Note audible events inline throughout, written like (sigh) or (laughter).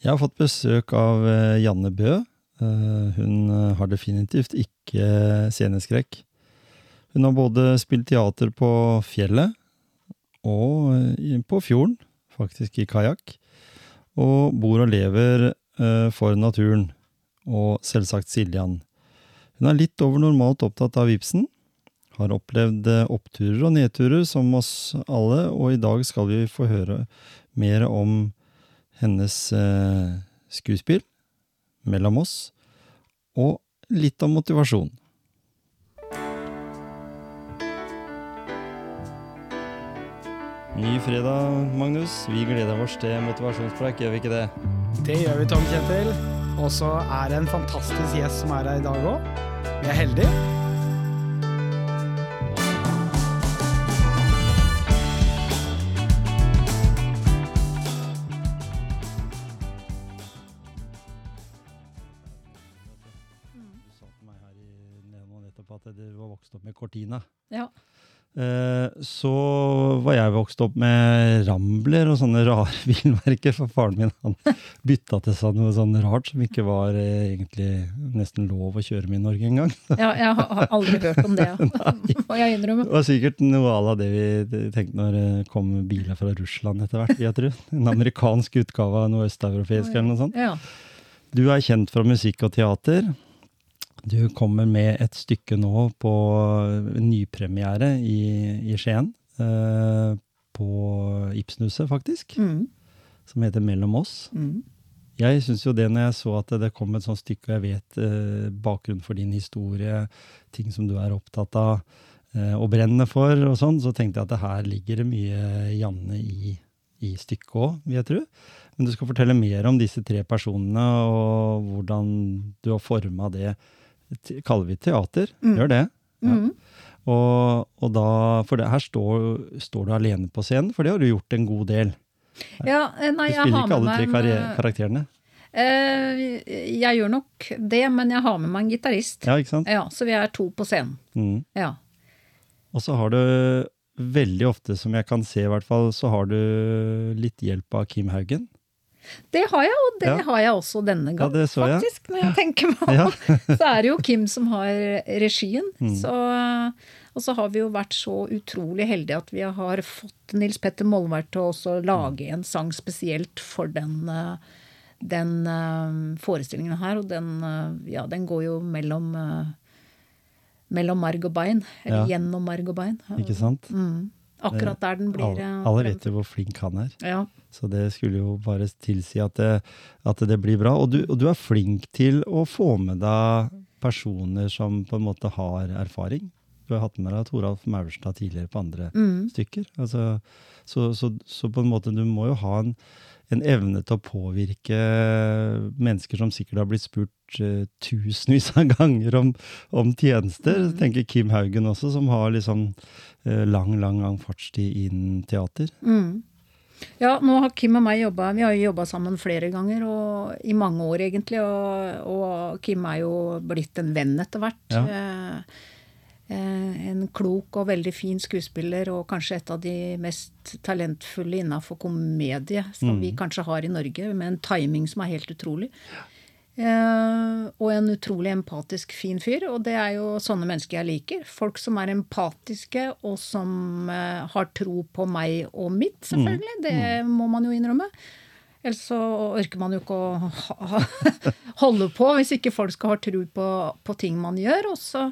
Jeg har fått besøk av eh, Janne Bø. Eh, Hun eh, har definitivt ikke sceneskrekk. Hun har både spilt teater på fjellet og på fjorden, faktisk i kajakk. Og bor og lever for naturen, og selvsagt Siljan. Hun er litt over normalt opptatt av Ibsen. Har opplevd oppturer og nedturer som oss alle, og i dag skal vi få høre mer om hennes eh, skuespill, Mellom oss, og litt om motivasjon. Ny fredag, Magnus. Vi gleder oss til motivasjonspreik, gjør vi ikke det? Det gjør vi, Tom Kjetil. Og så er det en fantastisk gjest som er her i dag òg. Vi er heldige. Cortina. Ja. Eh, så var jeg vokst opp med Rambler og sånne rare (laughs) bilmerker, for faren min han (laughs) bytta til seg noe sånn rart som ikke var eh, egentlig nesten lov å kjøre med i Norge engang. (laughs) Ja, jeg har har aldri hørt om det, må jeg innrømme. Det var sikkert noe à la det vi tenkte når det kom biler fra Russland etter hvert, jeg tror. En amerikansk utgave av noe østeuropeisk eller noe sånt. Du er kjent fra musikk og teater. Du kommer med et stykke nå på nypremiere i, i Skien. Eh, på Ibsenhuset, faktisk. Mm, Som heter Mellom oss. mm. Jeg syns jo det når jeg så at det kom et sånt stykke, og jeg vet eh, bakgrunnen for din historie, ting som du er opptatt av eh, og brenner for, og sånn, så tenkte jeg at det her ligger det mye Janne i, i stykket òg, vil jeg tro. Men du skal fortelle mer om disse tre personene, og hvordan du har forma det. Kaller vi teater? Mm. Gjør det. Ja. Mm. Og, og da, for det, her står, står du alene på scenen, for det har du gjort en god del. ja, eh, nei, Du jeg spiller har ikke alle tre en, karri- karakterene. Uh, Jeg gjør nok det, men jeg har med meg en gitarist. Ja, ikke sant? Ja, så vi er to på scenen. Mm. Ja. Og så har du veldig ofte, som jeg kan se i hvert fall, så har du litt hjelp av Kim Haugen. Det har jeg, og det Ja. har jeg også denne gang, ja, faktisk. jeg. Når jeg tenker meg om, (laughs) så er det jo Kim som har regien. Mm. Så, og så har vi jo vært så utrolig heldige at vi har fått Nils Petter Molvær til å lage en sang spesielt for den, eh, den eh, forestillingen her. Og den, eh, ja, den går jo mellom, mellom marg og bein. Eller Ja. gjennom marg og bein. Ikke sant? Mm. Akkurat der den blir Alle, eh, alle vet jo hvor flink han er. Ja. Så det skulle jo bare tilsi at det, at det blir bra. Og du, og du er flink til å få med deg personer som på en måte har erfaring. Du har hatt med deg Toralf Maurstad tidligere på andre Mm. stykker. Altså, så, så, så på en måte, du må jo ha en, en evne til å påvirke mennesker som sikkert har blitt spurt uh, tusenvis av (laughs) ganger om, om tjenester. Mm. tenker Kim Haugen også, som har liksom lang, lang, lang fartstid innen teater. Mm. Ja, nå har Kim og meg jobba Vi har jo jobba sammen flere ganger, og i mange år egentlig. Og, og Kim er jo blitt en venn etter hvert. Ja. Eh, eh, en klok og veldig fin skuespiller, og kanskje et av de mest talentfulle innafor komedie som Mm. vi kanskje har i Norge, med en timing som er helt utrolig. Eh, og en utrolig empatisk fin fyr, og det er jo sånne mennesker jeg liker. Folk som er empatiske, og som eh, har tro på meg og mitt, selvfølgelig. Det må man jo innrømme. Ellers så orker man jo ikke å (laughs) holde på hvis ikke folk skal ha tro på, på ting man gjør. Og så,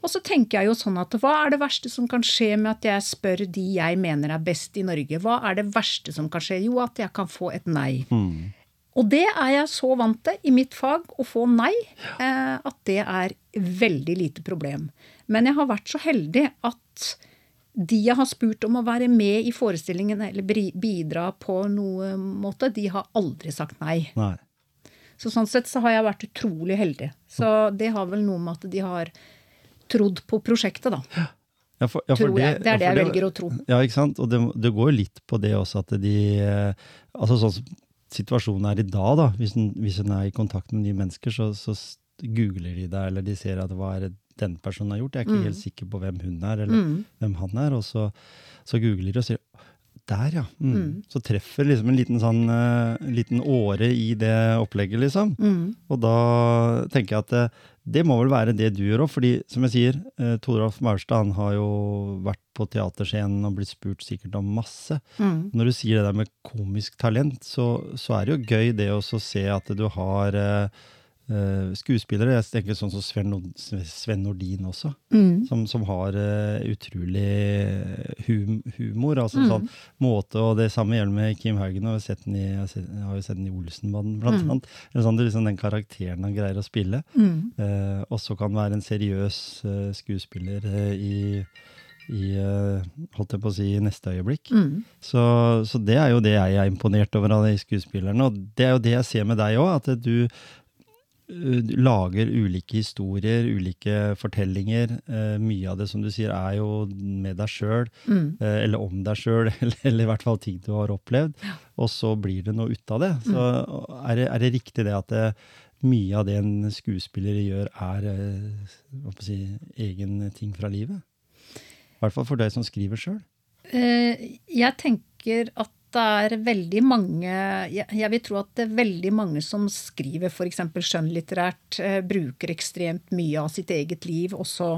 og så tenker jeg jo sånn at hva er det verste som kan skje med at jeg spør de jeg mener er best i Norge? Hva er det verste som kan skje? Jo, at jeg kan få et nei. Og det er jeg så vant til i mitt fag, å få nei, eh, at det er veldig lite problem. Men jeg har vært så heldig at de jeg har spurt om å være med i forestillingen eller bidra på noe måte, de har aldri sagt nei. Nei. Så sånn sett så har jeg vært utrolig heldig. Så det har vel noe med at de har trodd på prosjektet, da. Ja, for, ja, for jeg. Det er det jeg velger å tro. Ja, ikke sant? Og det, det går jo litt på det også at de eh, Altså sånn situasjonen er i dag, da. Hvis en, hvis en er i kontakt med nye mennesker, så, så googler de deg, eller de ser at hva er det den personen har gjort. Jeg er ikke Mm. helt sikker på hvem hun er, eller Mm. hvem han er. Og så, så googler de og sier der, ja. Mm. Mm. Så treffer liksom en liten sånn uh, liten åre i det opplegget, liksom. Mm. Og da tenker jeg at det, det må vel være det du gjør òg, fordi som jeg sier, uh, Toralf Maurstad han har jo vært på teaterscenen og blitt spurt sikkert om masse. Mm. Når du sier det der med komisk talent, så, så er det jo gøy det å se at du har eh, eh, skuespillere. Jeg tenker sånn som Sven, Sven Nordin også, Mm. som, som har uh, utrolig hum, humor. altså Mm. sånn måte, og Det samme gjelder med Kim Haugen. og Jeg har, jeg jo sett den i Olsenbanden, blant Mm. annet. Eller sånn, det er liksom Den karakteren han greier å spille. Mm. Uh, og så kan være en seriøs uh, skuespiller eh, i, i eh, holdt jeg på å si, neste øyeblikk. Mm. Så, så det er jo det jeg er imponert over av de skuespillerne. Og det er jo det jeg ser med deg òg, at du eh, du lager ulike historier, ulike fortellinger. Eh, mye av det som du sier er jo med deg sjøl, Mm. eh, eller om deg sjøl, (laughs) eller, eller i hvert fall ting du har opplevd. Og så blir det noe ut av det. Så er, det, er det riktig det at det, mye av det en skuespiller gjør, er eh, si, egen ting fra livet? I hvert fall for deg som skriver sjøl. Eh, Jeg tenker at det er veldig mange Jeg vil tro at det er veldig mange som skriver f.eks. skjønnlitterært, eh, bruker ekstremt mye av sitt eget liv, og så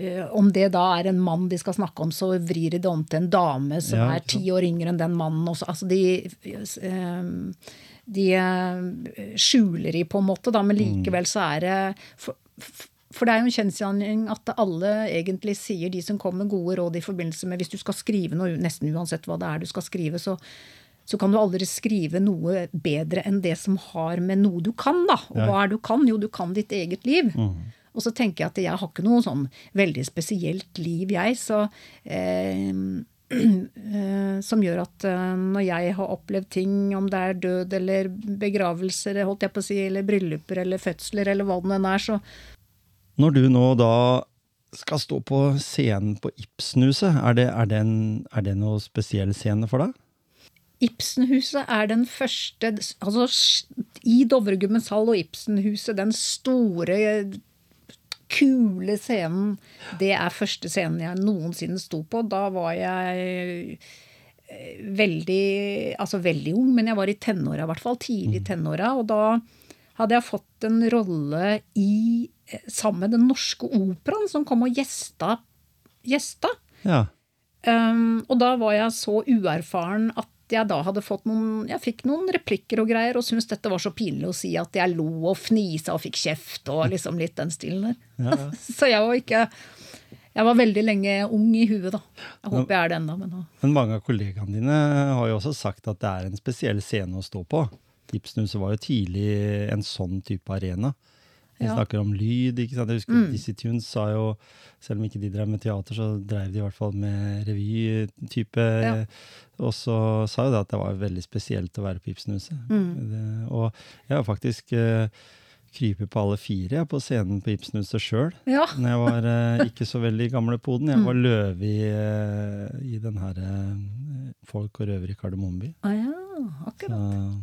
eh, om det da er en mann de skal snakke om, så vrir de det om til en dame som Ja, er ti år yngre enn den mannen. Også. Altså de, de skjuler de på en måte, da, men likevel så er det for, for- det er jo en kjensgjerning at alle egentlig sier, de som kommer med gode råd i forbindelse med Hvis du skal skrive noe, nesten uansett hva det er du skal skrive, så, så kan du aldri skrive noe bedre enn det som har med noe du kan, da. Og hva er du kan? Jo, du kan ditt eget liv. Og så tenker jeg at jeg har ikke noe sånn veldig spesielt liv, jeg. Så eh, (clears throat) eh, Som gjør at eh, når jeg har opplevd ting, om det er død eller begravelser, holdt jeg på å si, eller brylluper eller fødsler eller hva det nå er, så Når du nå da skal stå på scenen på Ibsenhuset, er det, er det, en, er det noe spesiell scene for deg? Ibsenhuset er den første altså I Dovregubbens hall og Ibsenhuset, den store, kule scenen, det er første scenen jeg noensinne sto på. Da var jeg eh, veldig Altså veldig ung, men jeg var i tenåra i hvert fall. Tidlig i tenåra. Og da hadde jeg fått en rolle i sammen med Den Norske Operaen, som kom og gjesta. gjesta. Ja. Um, og da var jeg så uerfaren at jeg da hadde fått noen Jeg fikk noen replikker og greier, og syntes dette var så pinlig å si at jeg lo og fnisa og fikk kjeft og liksom litt den stilen der. Ja, ja. (laughs) så jeg var ikke Jeg var veldig lenge ung i huet, da. Jeg håper jeg er det ennå, men Men mange av kollegaene dine har jo også sagt at det er en spesiell scene å stå på. Ibsenhuset var jo tidlig en sånn type arena. Vi Ja. snakker om lyd. ikke sant? Jeg husker Mm. Dizzie Tunes sa jo, selv om ikke de drev med teater, så drev de i hvert fall med revy-type. Ja. Og så sa jo det at det var veldig spesielt å være på Ibsenhuset. Mm. Og jeg har faktisk uh, krypet på alle fire jeg, på scenen på Ibsenhuset sjøl. Ja. Når jeg var uh, ikke så veldig gamle poden. Jeg Mm. var løve i, uh, i den herre Folk og røver i Kardemommeby. Ah, ja, akkurat. Så,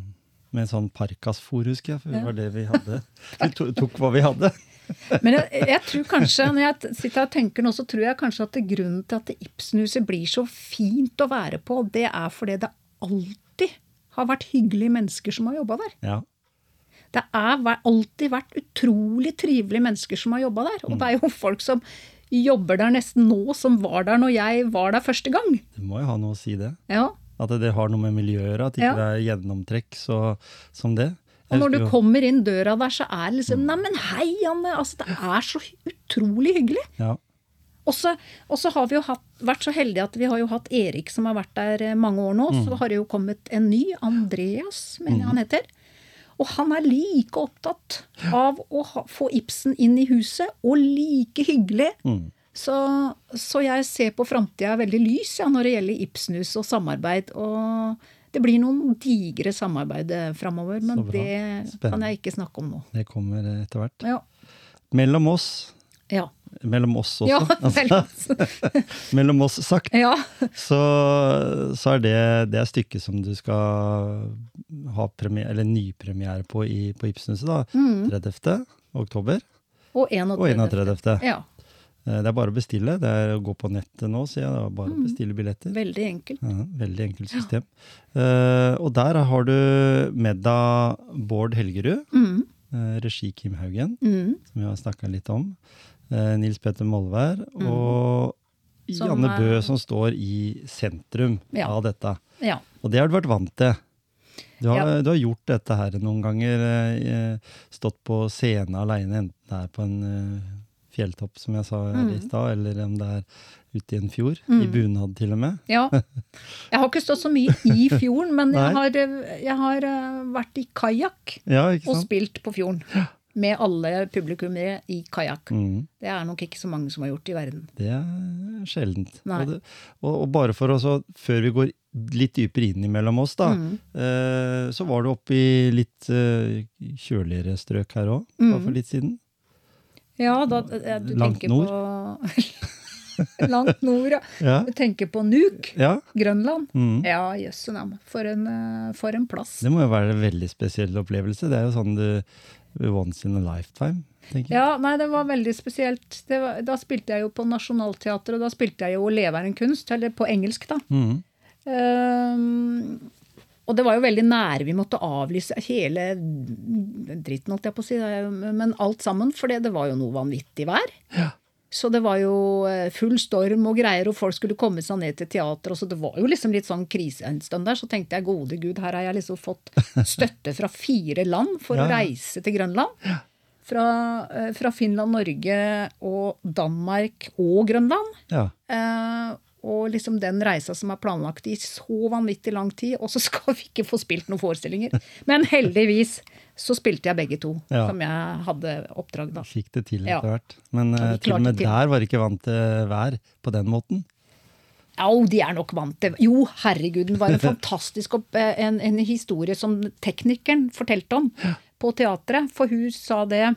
med en sånn parkasfòr, husker jeg. For det var det vi hadde. Vi to, tok hva vi hadde. (laughs) Men jeg, jeg tror kanskje, når jeg sitter og tenker nå, så tror jeg kanskje at grunnen til at Ibsenhuset blir så fint å være på, det er fordi det alltid har vært hyggelige mennesker som har jobba der. Ja. Det har alltid vært utrolig trivelige mennesker som har jobba der. Og det er jo folk som jobber der nesten nå, som var der når jeg var der første gang. Det må jo ha noe å si, det. Ja. At det har noe med miljøet å gjøre. At ikke Ja. det er gjennomtrekk så, som det. Og når du kommer inn døra der, så er det liksom Neimen, hei, Anne! Altså, det er så utrolig hyggelig. ja. Og så har vi jo hatt, vært så heldige at vi har jo hatt Erik som har vært der eh, mange år nå. Så har det jo kommet en ny, Andreas, mener jeg han heter. Og han er like opptatt av å ha, få Ibsen inn i huset, og like hyggelig. Mm. Så, så jeg ser på framtida veldig lys ja, når det gjelder Ibsenhus og samarbeid. Og det blir noen digre samarbeid framover, men det Spennende. kan jeg ikke snakke om nå. Det kommer etter hvert. Ja. Mellom oss, Ja. mellom oss også, Ja, (laughs) altså, (laughs) mellom oss sagt, ja. så, så er det det er stykket som du skal ha premiere, eller nypremiere på i, på Ibsenhuset. da, Mm. 30. oktober Og 31. og 31. Ja. Eh, Det er bare å bestille. Det er å gå på nettet nå, sier jeg. Det er bare Mm. å bestille billetter. Veldig enkelt. Ja, veldig enkelt system. Eh, og der har du med deg Bård Helgerud, Mm, uh, regi Kim Haugen, mm. som vi har snakka litt om. Uh, Nils Petter Molvær og Mm. Som Janne Bø, som står i sentrum Ja. av dette. Ja. Og det har du vært vant til. Du har, Ja. du har gjort dette her noen ganger. Stått på scenen aleine, enten det er på en fjelltopp, som jeg sa mm. i stad, eller om det er ute i en fjord. I Mm. bunad, til og med. (laughs) ja. Jeg har ikke stått så mye i fjorden, men jeg har, eh, jeg har eh, vært i kajakk Ja, og spilt på fjorden. (gasps) Med alle publikummere i kajakk. Mm. Det er nok ikke så mange som har gjort i verden. Det er sjeldent. Og, det, og, og bare for å før vi går litt dypere inn imellom oss, da, Mm. eh, så var du oppe i litt eh, kjøligere strøk her òg, Mm. for litt siden. Ja, da eh, du Langt tenker nord. på (laughs) Langt nord, ja. Ja. Du tenker på Nuuk, ja. Grønland. Mm. Ja, jøsse navn. For, en, eh, for en plass. Det må jo være en veldig spesiell opplevelse. Det er jo sånn du Once in a lifetime, tenker jeg. Ja, nei, det var veldig spesielt. Det var, da spilte jeg jo på Nationaltheatret, og da spilte jeg jo 'Leve er en kunst', eller på engelsk, da. Mm. Ehm, og det var jo veldig nære. Vi måtte avlyse hele dritten, holdt jeg på å si, men alt sammen, for det var jo noe vanvittig vær. Ja. Så det var jo eh, full storm og greier, og folk skulle komme seg ned til teater. Så det var jo liksom litt sånn krise en stund der. Så tenkte jeg gode gud, her har jeg liksom fått støtte fra fire land for Ja, å reise til Grønland. Fra, eh, fra Finland, Norge og Danmark og Grønland. Ja. Eh, og liksom den reisa som er planlagt i så vanvittig lang tid, og så skal vi ikke få spilt noen forestillinger. Men heldigvis så spilte jeg begge to, Ja. som jeg hadde oppdrag da. Fikk det til etter hvert. Men Ja, eh, til og med der var ikke vant til vær på den måten. Au, de er nok vant til Jo, herregud, det var en fantastisk opp, eh, en, en historie som teknikeren fortalte om på teatret. For hun sa det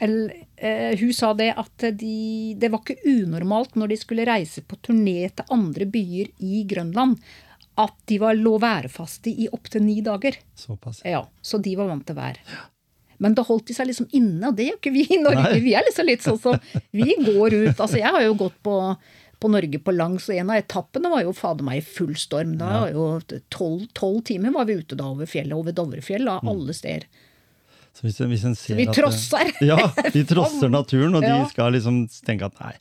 eller, eh, hun sa det at de, det var ikke unormalt når de skulle reise på turné til andre byer i Grønland, at de var lå værfaste i opptil ni dager. Såpass. Ja, Så de var vant til vær. Men da holdt de seg liksom inne, og det gjør ikke vi i Norge. Nei. Vi er liksom litt sånn som Vi går ut. Altså, jeg har jo gått på, på Norge på langs, og en av etappene var jo fader meg i full storm. Da var jo tolv, tolv timer var vi ute da over fjellet, over Dovrefjell, av alle steder. Så hvis, hvis en ser vi at- trosser. (laughs) Ja, vi trosser naturen, og Ja. de skal liksom tenke at nei,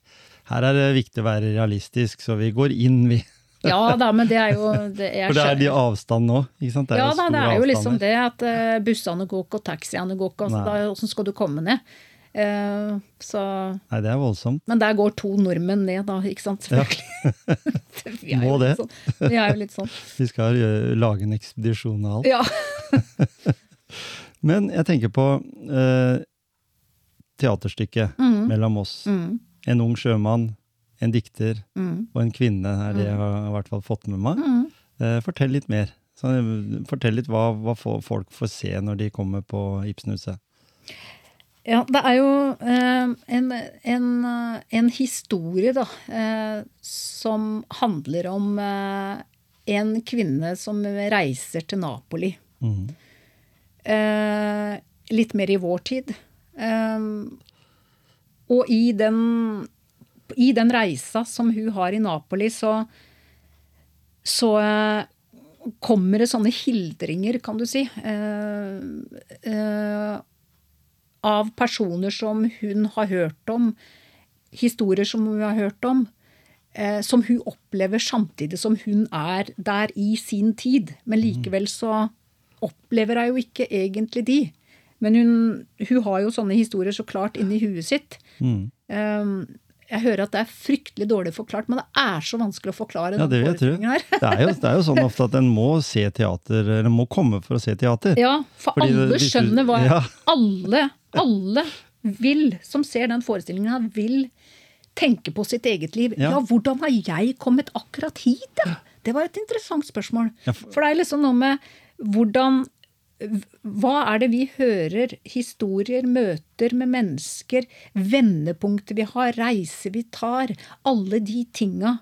her er det viktig å være realistisk, så vi går inn, vi. Ja da, men det er jo det, er, (laughs) For det er de avstandene òg? sant? Det er Ja da, det er jo liksom det at eh, bussene går ikke, og taxiene går ikke. Altså, hvordan skal du komme ned? Uh, så Nei, det er voldsomt. Men der går to nordmenn ned, da, ikke sant? Selvfølgelig. (laughs) vi, Må det. sånn, vi er jo litt sånn. Vi skal gjøre- lage en ekspedisjon av alt. Ja. Men jeg tenker på eh, teaterstykket mellom oss. Mm, En ung sjømann, en dikter mm, og en kvinne er det jeg har i hvert fall fått med meg. mm. Eh, fortell litt mer. Så, eh, fortell litt hva, hva folk får se når de kommer på Ibsenhuset. Ja, det er jo eh, en, en, eh, en historie, da, eh, som handler om en kvinne som reiser til Napoli. Mhm. Eh, litt mer i vår tid. Eh, og i den, i den reisa som hun har i Napoli, så, så eh, kommer det sånne hildringer, kan du si, eh, eh, av personer som hun har hørt om, historier som hun har hørt om, eh, som hun opplever samtidig som hun er der i sin tid. Men likevel så opplever jeg jo ikke egentlig de. Men hun, hun har jo sånne historier så klart inni huet sitt. Mm. Um, jeg hører at det er fryktelig dårlig forklart, men det er så vanskelig å forklare Ja, det vil jeg tro. Det er, jo, det er jo sånn ofte at en må se teater, eller må komme for å se teater. Ja, for Fordi alle det, skjønner hva Ja. Alle, alle vil, som ser den forestillingen vil tenke på sitt eget liv. Ja. Ja, hvordan har jeg kommet akkurat hit, Ja? Det var et interessant spørsmål. For det er liksom noe med hvordan Hva er det vi hører? Historier, møter med mennesker, vendepunkter vi har, reiser vi tar. Alle de tinga.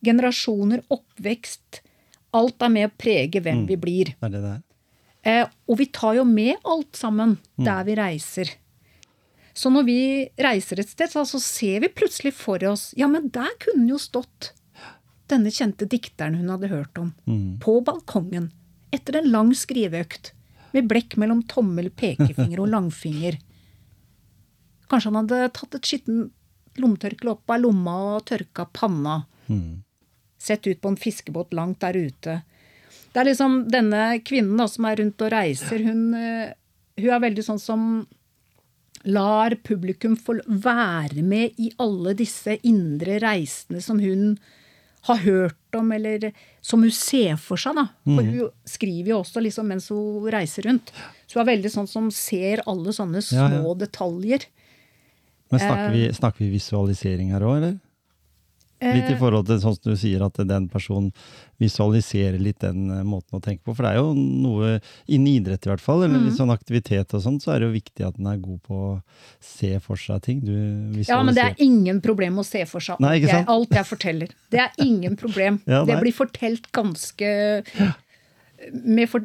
Generasjoner, oppvekst. Alt er med å prege hvem vi blir. Det det. Eh, og vi tar jo med alt sammen der vi reiser. Så når vi reiser et sted, så, så ser vi plutselig for oss Ja, men der kunne jo stått denne kjente dikteren hun hadde hørt om. Mm. På balkongen. Etter en lang skriveøkt. Med blekk mellom tommel, pekefinger og langfinger. Kanskje han hadde tatt et skittent lommetørkle opp av lomma og tørka panna. Mm. Sett ut på en fiskebåt langt der ute. Det er liksom denne kvinnen da, som er rundt og reiser, hun, eh, hun er veldig sånn som lar publikum få være med i alle disse indre reisene som hun har hørt om, eller som hun ser for seg. da. For hun skriver jo også liksom mens hun reiser rundt. Så hun er veldig sånn som ser alle sånne små ja. detaljer. Men snakker Eh. vi, snakker vi visualisering her òg, eller? Litt i forhold til sånn som du sier, at den personen visualiserer litt den eh, måten å tenke på. For det er jo noe innen idrett i hvert fall, eller Mm. litt sånn aktivitet og sånn, så er det jo viktig at den er god på å se for seg ting. Du Ja, men det er ingen problem å se for seg Nei, jeg, alt jeg forteller. Det er ingen problem. (laughs) Ja, det blir fortelt ganske med for,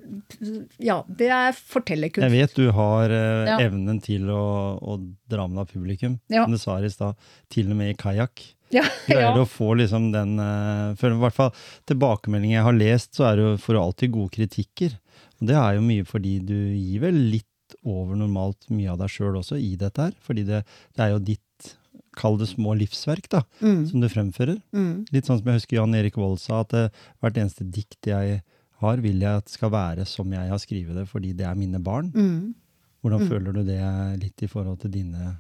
Ja, det er fortellerkunst. Jeg vet du har eh, Ja. evnen til å, å dra med deg publikum, Ja. som du sa i stad, til og med i kajakk. (laughs) Ja, Greier ja. å få liksom den eh, For i hvert fall tilbakemeldinger jeg har lest, så er det jo, for alltid gode kritikker. Og det er jo mye fordi du gir vel litt over normalt mye av deg sjøl også i dette her. Fordi det, det er jo ditt, kall det små livsverk, da, Mm, som du fremfører. mm, Litt sånn som jeg husker Jan Erik Vold sa, at eh, hvert eneste dikt jeg har, vil jeg at skal være som jeg har skrevet det, fordi det er mine barn. mm. Hvordan føler du det litt i forhold til dine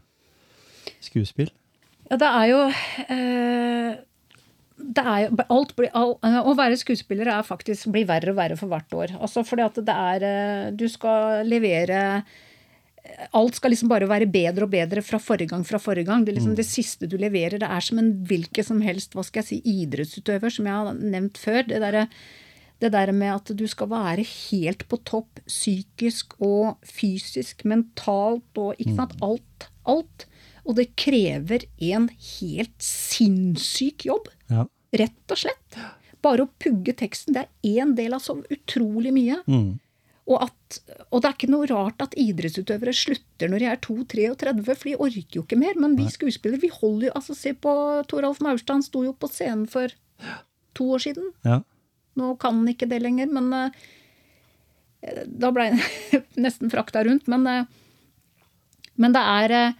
skuespill? Ja, det er jo eh, det er alt Å være skuespiller er faktisk, blir verre og verre for hvert år. Altså fordi at det er eh, Du skal levere Alt skal liksom bare være bedre og bedre fra forrige gang fra forrige gang. Det, liksom det siste du leverer, det er som en hvilken som helst hva skal jeg si, idrettsutøver, som jeg har nevnt før. Det derre det der med at du skal være helt på topp psykisk og fysisk, mentalt og ikke sant, alt. Alt. Og det krever en helt sinnssyk jobb. Ja. Rett og slett. Bare å pugge teksten, det er én del av så utrolig mye. Mm. Og, at, og det er ikke noe rart at idrettsutøvere slutter når de er 2-33, for de orker jo ikke mer. Men vi skuespillere, vi holder jo altså Se på Toralf Maurstad, han sto jo på scenen for to år siden. ja. Nå kan han ikke det lenger, men uh, Da ble (laughs) jeg nesten frakta rundt. Men, uh, men det er eh,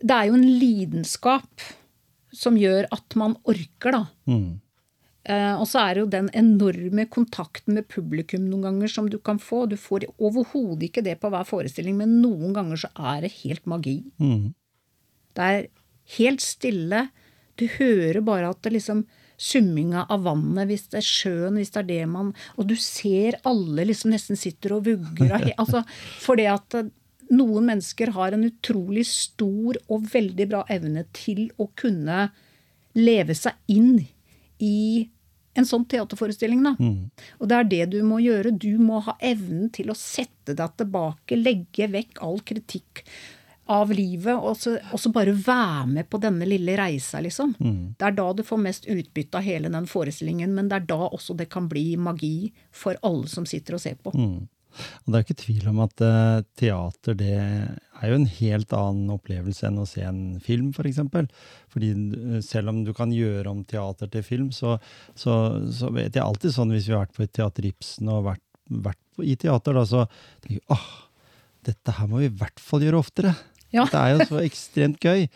Det er jo en lidenskap som gjør at man orker, da. Mm. Uh, og så er det jo den enorme kontakten med publikum noen ganger som du kan få. Du får overhodet ikke det på hver forestilling, men noen ganger så er det helt magi. Mm. Det er helt stille. Du hører bare at det liksom Summinga av vannet, hvis det er sjøen, hvis det er det man Og du ser alle liksom nesten sitter og vugger av (laughs) altså, For det at noen mennesker har en utrolig stor og veldig bra evne til å kunne leve seg inn i en sånn teaterforestilling. Da. Og det er det du må gjøre. Du må ha evnen til å sette deg tilbake, legge vekk all kritikk av livet, og så, og så bare være med på denne lille reisa, liksom. Det er da du får mest utbytte av hele den forestillingen, men det er da også det kan bli magi for alle som sitter og ser på. Mm. Og det er ikke tvil om at uh, teater det er jo en helt annen opplevelse enn å se en film. For eksempel. Fordi uh, selv om du kan gjøre om teater til film, så, så, så vet jeg alltid sånn hvis vi har vært på Teater Ibsen og vært, vært på, i teater, da, så tenker jeg åh, dette her må vi i hvert fall gjøre oftere. Ja. Det er jo så ekstremt gøy.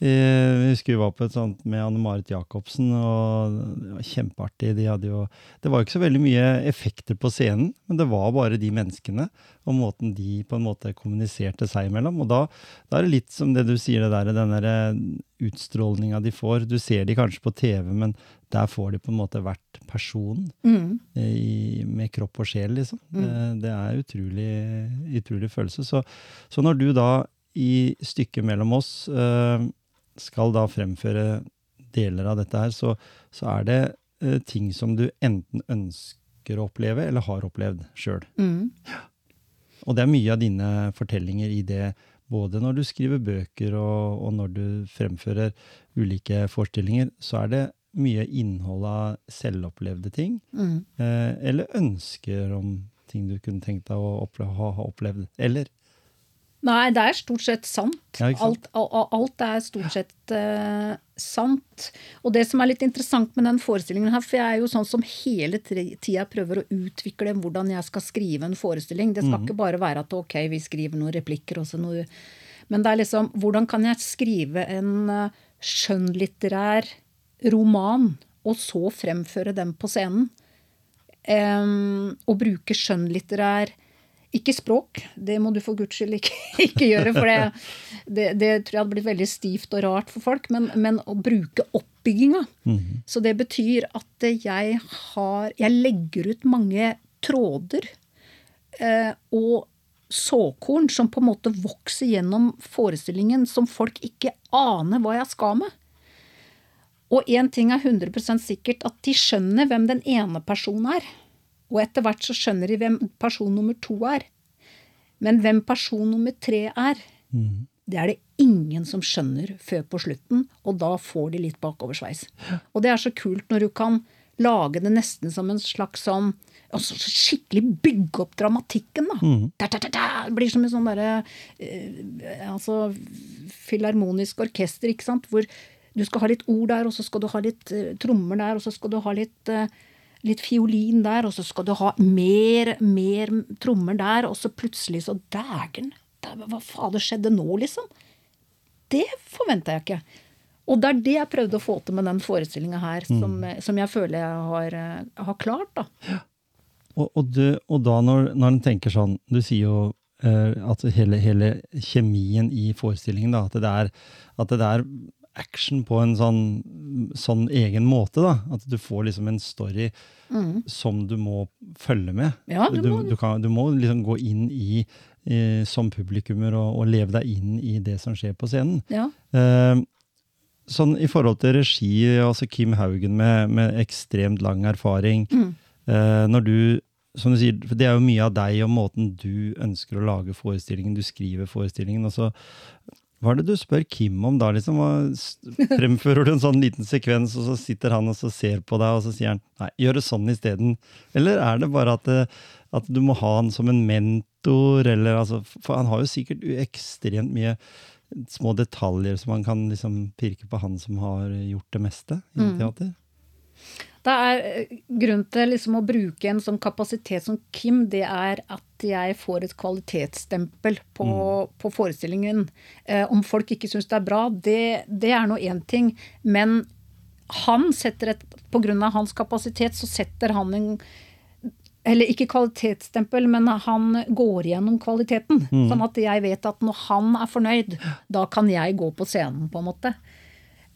Eh, Jeg husker vi var på et sånt med Anne Marit Jacobsen, og det var kjempeartig. De jo, det var jo ikke så veldig mye effekter på scenen, men det var bare de menneskene og måten de på en måte kommuniserte seg imellom. Og da, da er det litt som det du sier, det der, den der utstrålninga de får. Du ser de kanskje på TV, men der får de på en måte vært personen Mm. eh, i, med kropp og sjel, liksom. Det, det er utrolig, utrolig følelse. Så, så når du da i stykket mellom oss eh, skal da fremføre deler av dette her, så, så er det eh, ting som du enten ønsker å oppleve, eller har opplevd sjøl. Mm. Og det er mye av dine fortellinger i det, både når du skriver bøker og, og når du fremfører ulike forestillinger, så er det mye innhold av selvopplevde ting, Mm. eh, eller ønsker om ting du kunne tenkt deg å oppleve, ha, ha opplevd. Eller Nei, det er stort sett sant. Ja, sant? alt, alt er stort sett uh, sant. Og det som er litt interessant med den forestillingen her, for jeg er jo sånn som hele tida prøver å utvikle hvordan jeg skal skrive en forestilling. Det skal ikke bare være at ok, vi skriver noen replikker og så noe Men det er liksom hvordan kan jeg skrive en uh, skjønnlitterær roman, og så fremføre den på scenen? Um, og bruke skjønnlitterær Ikke språk, det må du for guds skyld ikke, (laughs) ikke gjøre, for det, det, det tror jeg hadde blitt veldig stivt og rart for folk. Men, men å bruke oppbygginga. Så det betyr at jeg har Jeg legger ut mange tråder eh, og såkorn som på en måte vokser gjennom forestillingen, som folk ikke aner hva jeg skal med. Og én ting er 100% sikkert, at de skjønner hvem den ene personen er. Og etter hvert så skjønner de hvem person nummer to er. Men hvem person nummer tre er, det er det ingen som skjønner før på slutten, og da får de litt bakoversveis. Og det er så kult når du kan lage det nesten som en slags sånn altså Skikkelig bygge opp dramatikken, da. Da, da, da, da. Det blir som en sånn derre eh, altså, filharmonisk orkester, ikke sant, hvor du skal ha litt ord der, og så skal du ha litt eh, trommer der, og så skal du ha litt eh, litt fiolin der, og så skal du ha mer, mer trommer der, og så plutselig så Dægen! Hva fader skjedde nå, liksom? Det forventa jeg ikke. Og det er det jeg prøvde å få til med den forestillinga her, som, som jeg føler jeg har, eh, har klart, da. Og, og, du, og da når, når en tenker sånn Du sier jo eh, at hele, hele kjemien i forestillingen, da, at det er, at det er action på en sånn, sånn egen måte. da, At du får liksom en story som du må følge med. Ja, du må- du, kan, du må liksom gå inn i, eh, som publikummer og, og leve deg inn i det som skjer på scenen. Ja. Eh, sånn i forhold til regi, altså Kim Haugen med, med ekstremt lang erfaring. Eh, når du, som du sier, for det er jo mye av deg og måten du ønsker å lage forestillingen, du skriver forestillingen. og så hva er det du spør Kim om da? liksom? Fremfører du en sånn liten sekvens, og så sitter han og så ser på deg, og så sier han nei, gjør det sånn isteden? Eller er det bare at, at du må ha han som en mentor? eller altså, For han har jo sikkert ekstremt mye små detaljer som man kan liksom pirke på han som har gjort det meste i teater. Det er eh, Grunnen til liksom å bruke en sånn kapasitet som Kim, det er at jeg får et kvalitetsstempel på, på forestillingen. Eh, om folk ikke syns det er bra, det, det er nå én ting. Men han setter et av hans kapasitet så setter han en eller ikke kvalitetsstempel, men han går gjennom kvaliteten. Sånn at jeg vet at når han er fornøyd, da kan jeg gå på scenen, på en måte.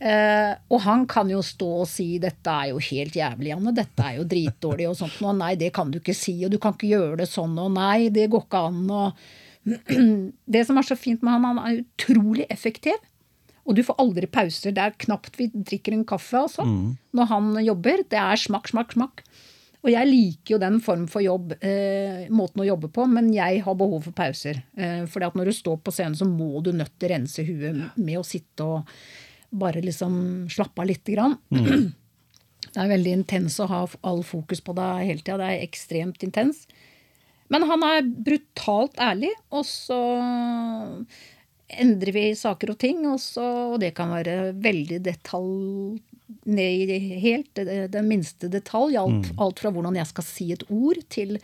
Eh, og han kan jo stå og si 'dette er jo helt jævlig, Janne', 'dette er jo dritdårlig', og sånt. Og nei, det kan du ikke si, og du kan ikke gjøre det sånn, og nei, det går ikke an, og (clears throat) Det som er så fint med han, han er utrolig effektiv. Og du får aldri pauser. Det er knapt vi drikker en kaffe altså, når han jobber. Det er smakk, smakk, smakk. Og jeg liker jo den form for jobb, eh, måten å jobbe på, men jeg har behov for pauser. Eh, for når du står på scenen, så må du nødt til å rense huet med å sitte og bare liksom slappe av lite grann. (clears throat) Det er veldig intens å ha all fokus på deg hele tida. Det er ekstremt intens. Men han er brutalt ærlig, og så endrer vi saker og ting, og, så, og det kan være veldig detalj ned i helt den minste detalj. Alt, alt fra hvordan jeg skal si et ord, til,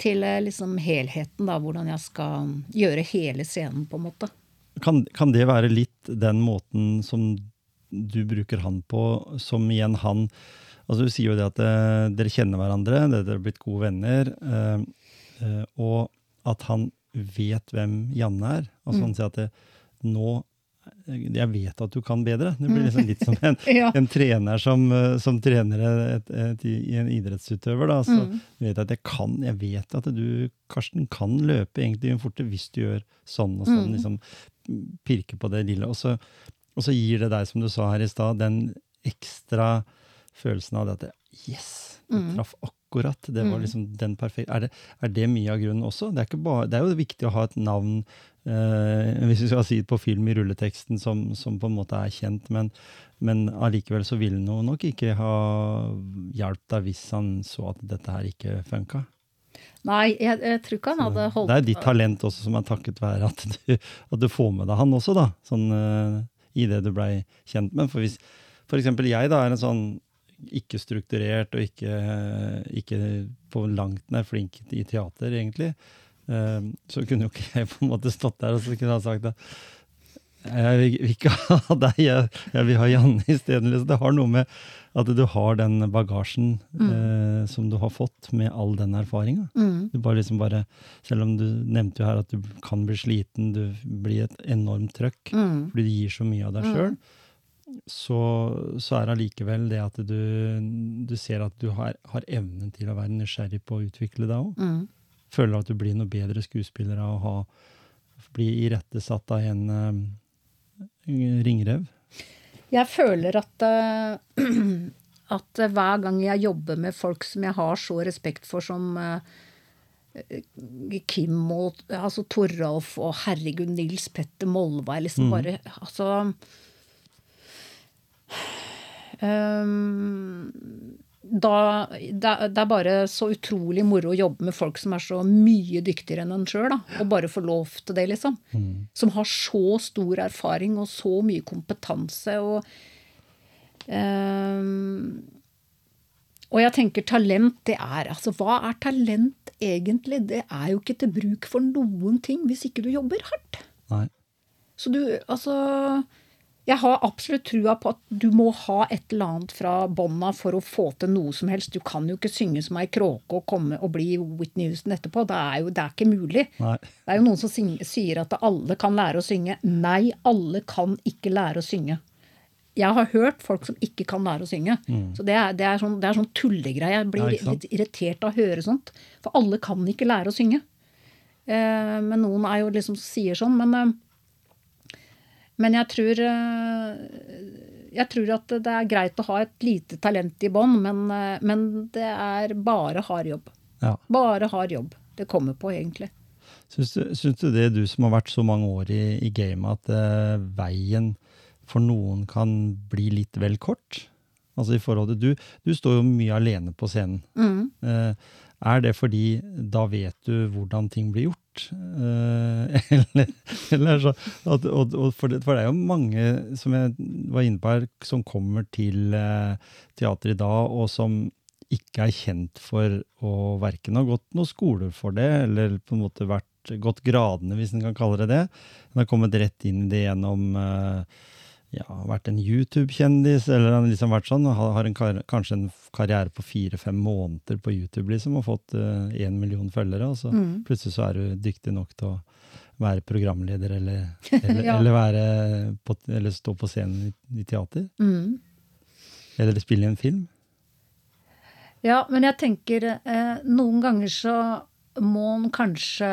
til eh, liksom helheten, da. Hvordan jeg skal gjøre hele scenen, på en måte. Kan, kan det være litt den måten som du bruker han på, som igjen han altså Du sier jo det at det, dere kjenner hverandre, dere er blitt gode venner, eh, eh, og at han vet hvem Janne er. Altså Han sier at det, nå jeg vet at du kan bedre. Det blir liksom litt som en, (laughs) Ja. en trener som, eh, som trener et, et, i en idrettsutøver. Da. Så vet jeg at jeg kan, jeg vet at du, Karsten, kan løpe egentlig fortere hvis du gjør sånn og sånn. liksom Pirke på det lille. Og så, og så gir det deg, som du sa her i stad, den ekstra følelsen av det at det, Yes! Du traff akkurat. Det var liksom den perfekte. Er er det mye av grunnen også? Det er, ikke bare, det er jo viktig å ha et navn, eh, hvis vi skal si det på film i rulleteksten, som, som på en måte er kjent, men, men allikevel så ville han nok ikke ha hjulpet deg hvis han så at dette her ikke funka. Nei, jeg, jeg tror ikke han hadde holdt Det er ditt talent også som er takket være at du, at du får med deg han også, da. Sånn uh, i det du blei kjent med. For hvis f.eks. jeg da er en sånn ikke strukturert og ikke, ikke på langt nær flink i teater, egentlig, uh, så kunne jo ikke (laughs) jeg på en måte stått der og så kunne jeg sagt det. jeg vil ikke ha deg, jeg, jeg vil ha Janne isteden. Liksom. Det har noe med at du har den bagasjen mm. eh, som du har fått med all den erfaringa. Mm. liksom selv om du nevnte jo her at du kan bli sliten, du blir et enormt trøkk mm. fordi du gir så mye av deg sjøl, mm. så, så, er det allikevel det at du, du ser at du har, har, evnen til å være nysgjerrig på å utvikle deg òg. Mm. Føler at du blir noe bedre skuespiller av å ha, bli irettesatt av en eh, ringrev? Jeg føler at, uh, (clears throat) at hver gang jeg jobber med folk som jeg har så respekt for som uh, Kim og altså Toralf og herregud Nils Petter Molvær liksom mm. bare Altså um, da, det, er bare så utrolig moro å jobbe med folk som er så mye dyktigere enn en sjøl. Og bare få lov til det, liksom. Mm. Som har så stor erfaring og så mye kompetanse. Og, um, og jeg tenker talent, det er Altså, hva er talent egentlig? Det er jo ikke til bruk for noen ting hvis ikke du jobber hardt. Nei. Så du, altså jeg har absolutt trua på at du må ha et eller annet fra bånda for å få til noe som helst. Du kan jo ikke synge som ei kråke og komme og bli Whitney Houston etterpå. Det er jo det er ikke mulig. Nei. Det er jo noen som sier at alle kan lære å synge. Nei, alle kan ikke lære å synge. Jeg har hørt folk som ikke kan lære å synge. Mm. Så det er, det er, sånn, det er sånn tullegreie. Jeg blir ja, litt irritert av å høre sånt. For alle kan ikke lære å synge. Eh, men noen er jo liksom sier sånn. Men eh, men jeg tror, eh, jeg tror at det er greit å ha et lite talent i bånn, men, eh, men, det er bare hard jobb. Ja. Bare hard jobb. Det kommer på, egentlig. Syns du, syns du det, du som har vært så mange år i, i gamet, at uh, veien for noen kan bli litt vel kort? Altså i forhold til Du, du står jo mye alene på scenen. Mm. Uh, er det fordi da vet du hvordan ting blir gjort? Eh, (laughs) eller, eller så, og, og for, det, for, det, er jo mange, som jeg var inne på her, som kommer til eh, teater i dag, og som ikke er kjent for å verken ha gått noen skoler for det, eller på en måte vært gått gradene, hvis en kan kalle det det. En har kommet rett inn i det gjennom eh, ja, vært en YouTube-kjendis, eller han liksom vært sånn, har en kar kanskje en karriere på fire-fem måneder på YouTube liksom, og fått én uh, million følgere, og så mm. plutselig så er du dyktig nok til å være programleder eller, (laughs) eller, ja. eller, være på, eller stå på scenen i, i teater. Mm. Eller spille i en film. Ja, men jeg tenker eh, noen ganger så må en kanskje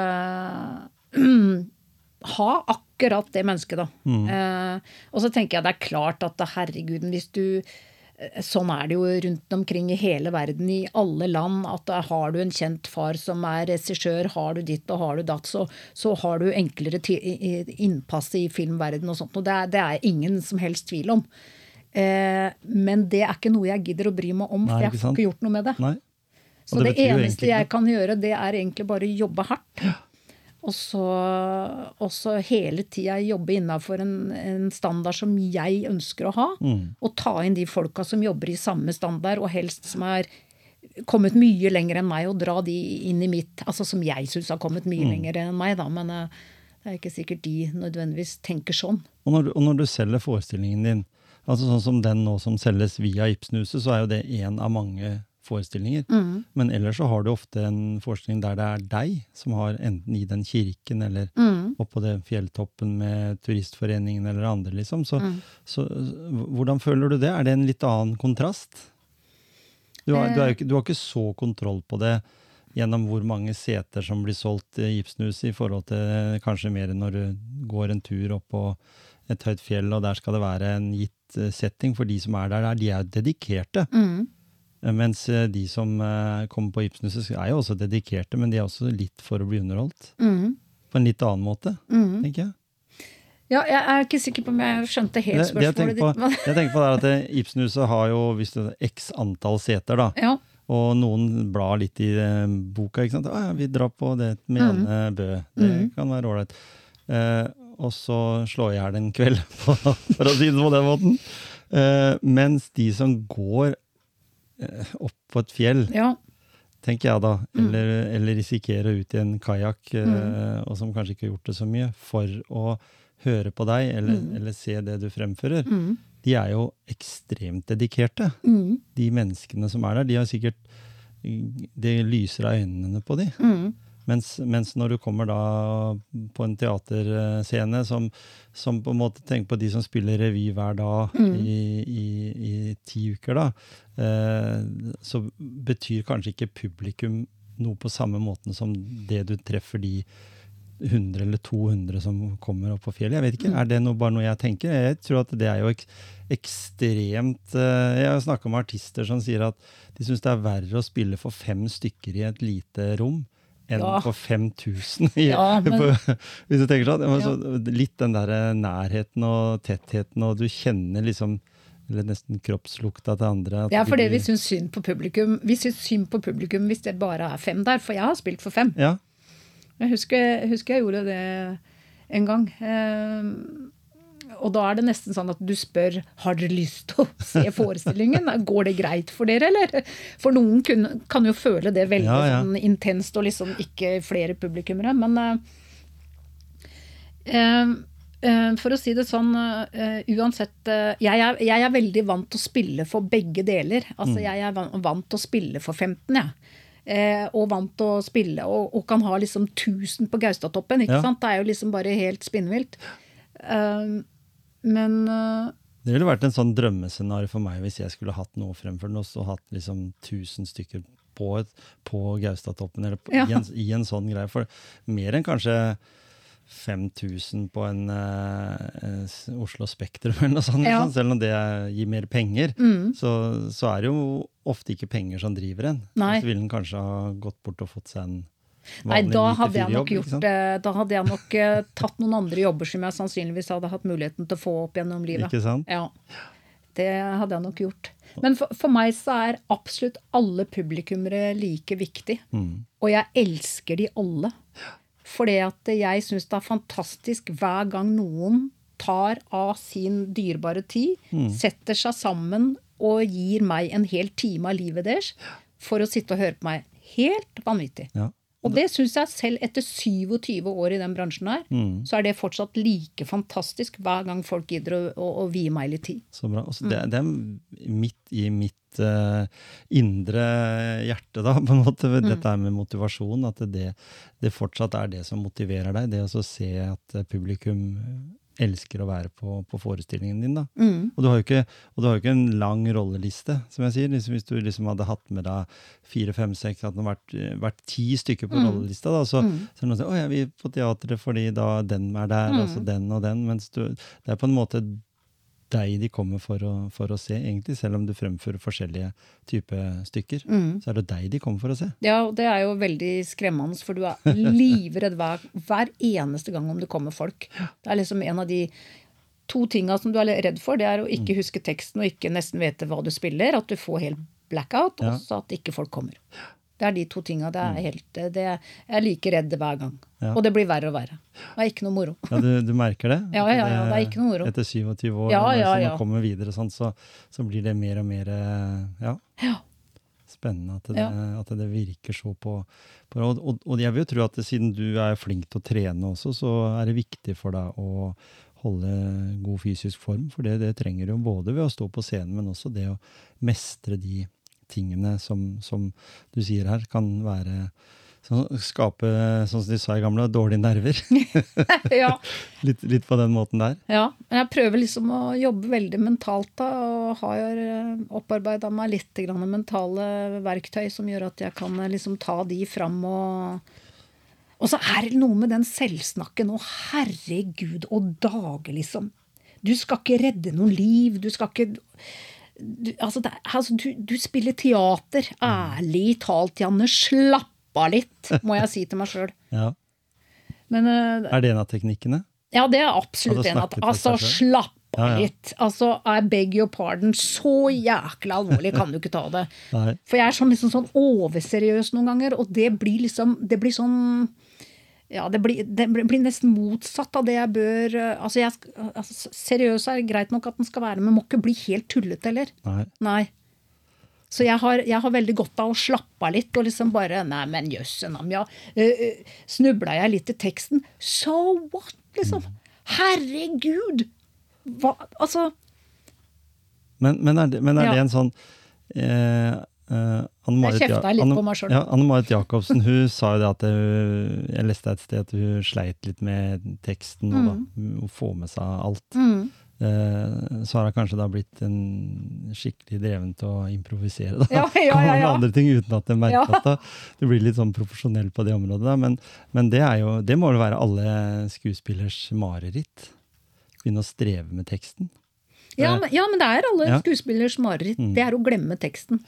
(clears throat) ha akkurat det mennesket, da. Mm. Eh, og så tenker jeg det er klart at herregud, hvis du eh, Sånn er det jo rundt omkring i hele verden, i alle land, at har du en kjent far som er regissør, har du ditt og har du datt, så, så har du enklere innpass i filmverden og sånt. Og det er, det er ingen som helst tvil om. Eh, men det er ikke noe jeg gidder å bry meg om, Nei, for jeg får ikke gjort noe med det. Nei. Så det, det eneste jeg kan gjøre, det er egentlig bare jobbe hardt. Ja. Og så hele tida jobbe innafor en, en, standard som jeg ønsker å ha. Mm. Og ta inn de folka som jobber i samme standard, og helst som er kommet mye lenger enn meg, og dra de inn i mitt Altså som jeg syns har kommet mye mm. lenger enn meg, da. Men uh, det er ikke sikkert de nødvendigvis tenker sånn. Og når, og når du selger forestillingen din, altså sånn som den nå som selges via Ibsenhuset, så er jo det én av mange forestillinger. Mm. Men ellers så har du ofte en forestilling der det er deg som har enten i den kirken eller mm. oppå den fjelltoppen med Turistforeningen eller andre, liksom. Så, mm. så, hvordan føler du det? Er det en litt annen kontrast? Du har, du, ikke, du har, ikke, så kontroll på det gjennom hvor mange seter som blir solgt i gipsnus, i forhold til kanskje mer når du går en tur opp på et høyt fjell, og der skal det være en gitt eh, setting. For de som er der, de er dedikerte. Mm. Eh, mens eh, de som eh, kommer på Ibsenhuset, er jo også dedikerte, men de er også litt for å bli underholdt. Mm. På en litt annen måte, mm. tenker jeg. Ja, jeg er ikke sikker på om jeg skjønte helt spørsmålet ditt. Jeg tenker på, det, Ibsenhuset har jo er x antall seter, da. Ja. Og noen blar litt i boka. ikke sant? Å, ja, 'Vi drar på det med Janne Bø'. Det kan være ålreit. Eh, og så slår jeg i hjel en kveld, for å si det på den måten. Eh, mens de som går opp på et fjell, Ja. tenker jeg da, eller, eller risikerer ut i en kajakk, mm. og som kanskje ikke har gjort det så mye, for å høre på deg eller, eller se det du fremfører, de er jo ekstremt dedikerte. Mm. De menneskene som er der, de har sikkert Det lyser av øynene på de. Mm. Mens, mens når du kommer da på en teaterscene som, som på en måte tenker på de som spiller revy hver dag i, i, i ti uker, da, eh, så betyr kanskje ikke publikum noe på samme måten som det du treffer de 100 eller 200 som kommer opp på fjellet. Jeg vet ikke, Er det noe, bare noe jeg tenker? Jeg tror at det er jo ek, ekstremt eh, Jeg har snakka med artister som sier at de syns det er verre å spille for fem stykker i et lite rom enn Ja. for 5000. I, Ja, (laughs) hvis du tenker sånn. Ja. så litt den der nærheten og tettheten, og du kjenner liksom eller nesten kroppslukta til andre. er de fordi vi syns synd på publikum. Vi syns synd på publikum hvis det bare er fem der, for jeg har spilt for fem. Ja, Jeg husker, husker jeg gjorde det en gang. Eh, og da er det nesten sånn at du spør har dere lyst til å se (laughs) forestillingen. Går det greit for dere, eller? For noen kun, kan jo føle det veldig Ja, ja. Sånn intenst og liksom ikke flere publikummere. Men eh, eh, eh, for å si det sånn, eh, uansett eh, jeg, er, jeg er veldig vant til å spille for begge deler. Altså, Jeg er vant til å spille for 15, jeg. Eh, og vant til å spille, og, og kan ha liksom 1000 på Gaustatoppen. ikke Ja. sant? Det er jo liksom bare helt spinnvilt. Uh, men uh, Det ville vært en sånn drømmescenario for meg hvis jeg skulle hatt noe fremfor den, og så hatt liksom 1000 stykker på, et, på Gaustatoppen, eller på, Ja. i, en, i en sånn greie. For mer enn kanskje 5000 på en eh, Oslo Spektrum eller noe sånt. Ja. liksom. Selv om det gir mer penger, Mm. så, så er det jo ofte ikke penger som driver en. Nei. Så ville en kanskje ha gått bort og fått seg en Nei, vanlig da 9-4 hadde jeg nok gjort. Da hadde jeg nok eh, tatt noen andre jobber som jeg sannsynligvis hadde hatt muligheten til å få opp gjennom livet. Ikke sant? Ja, det hadde jeg nok gjort. Men for, for meg så er absolutt alle publikummere like viktig. Mm. Og jeg elsker de alle. Fordi at jeg syns det er fantastisk hver gang noen tar av sin dyrebare tid, Mm. setter seg sammen og gir meg en hel time av livet deres for å sitte og høre på meg. Helt vanvittig. Ja. Og det syns jeg selv etter 27 år i den bransjen her, Mm. så er det fortsatt like fantastisk hver gang folk gidder å, å, å vie meg litt tid. Så bra. Altså, det, Mm. det er midt i mitt uh, indre hjerte, da, (laughs) på en måte, Mm. dette med motivasjon. At det, det fortsatt er det som motiverer deg. Det å se at eh, publikum elsker å være på, på forestillingen din. da. Mm. Og, du ikke, og du har jo ikke en lang rolleliste, som jeg sier. Liksom, hvis du liksom hadde hatt med deg fire, fem, seks, hadde det vært, vært ti stykker på Mm. rollelista, da, så, Mm. så er det noen som sier å, jeg vil på teatret fordi da den er der, Mm. og den og den. Mens du, det er på en måte deg de kommer for å, for å se, egentlig. Selv om du fremfører forskjellige typer stykker, Mm. så er det deg de kommer for å se. Ja, og det er jo veldig skremmende, for du er livredd hver, hver eneste gang om det kommer folk. Det er liksom en av de to tinga som du er redd for, det er å Mm. ikke huske teksten og ikke nesten vite hva du spiller, at du får helt blackout, Ja. og så at ikke folk kommer. Det er de to tinga. Det er helt, det, jeg er like redd hver gang. Ja. Og det blir verre og verre. Det er ikke noe moro. Ja, du, du merker det? Ja, ja, ja, det er ikke noe moro. Etter 27 år, Ja, når ja, man ja. kommer videre, sånn, så, så blir det mer og mer eh, ja, Ja. spennende at det, Ja. at det virker så på, på og, og, og jeg vil jo tro at det, siden du er flink til å trene også, så er det viktig for deg å holde god fysisk form. For det, det trenger du både ved å stå på scenen, men også det å mestre de tingene som, som du sier her, kan være sånn, Skape, sånn som de sa i gamle, dårlige nerver. (laughs) ja. (laughs) litt, litt på den måten der. Ja, men jeg prøver liksom å jobbe veldig mentalt da, og har opparbeida meg litt grann mentale verktøy som gjør at jeg kan eh, liksom ta de fram og Og så er det noe med den selvsnakken og herregud og dage, liksom. Du skal ikke redde noen liv, du skal ikke du, altså, det, altså, du, du spiller teater. Ærlig talt, Janne, slapp av litt, må jeg si til meg sjøl. (laughs) Ja. Men eh, Er det en av teknikkene? ja, det er absolutt Hadde en. av altså, slapp Ja, ja. litt. Altså, I beg your pardon, så jækla alvorlig kan du ikke ta det. (laughs) For jeg er sånn, liksom sånn overseriøs noen ganger, og det blir liksom Det blir sånn ja, det blir, det blir nesten motsatt av det jeg bør eh, Altså, jeg, sk- altså Seriøs er greit nok at den skal være, men må ikke bli helt tullete heller. Nei. Nei. Så jeg har, jeg har veldig godt av å slappe av litt og liksom bare Nei, men jøssen ja. Uh, Snubla jeg litt i teksten? So what, liksom? Herregud! Hva Altså Men, men er det, men er Ja. det en sånn eh, eh, Anne Marit, Jeg kjefta Ja- Anne- Jacobsen hun (laughs) sa jo det at hun, Jeg leste et sted at hun sleit litt med teksten og da, Mm. å få med seg alt. Eh, så har hun kanskje da blitt en skikkelig dreven til å improvisere. Da. Ja, ja, ja, (laughs) ja. andre ting uten at det merkes. Ja. da. Du blir litt sånn profesjonell på det området. Da. Men, men det, jo, det må jo være alle skuespillers mareritt. Begynne å streve med teksten. Ja, men, ja, men det er alle Ja. skuespillers mareritt. Mm. Det er å glemme teksten.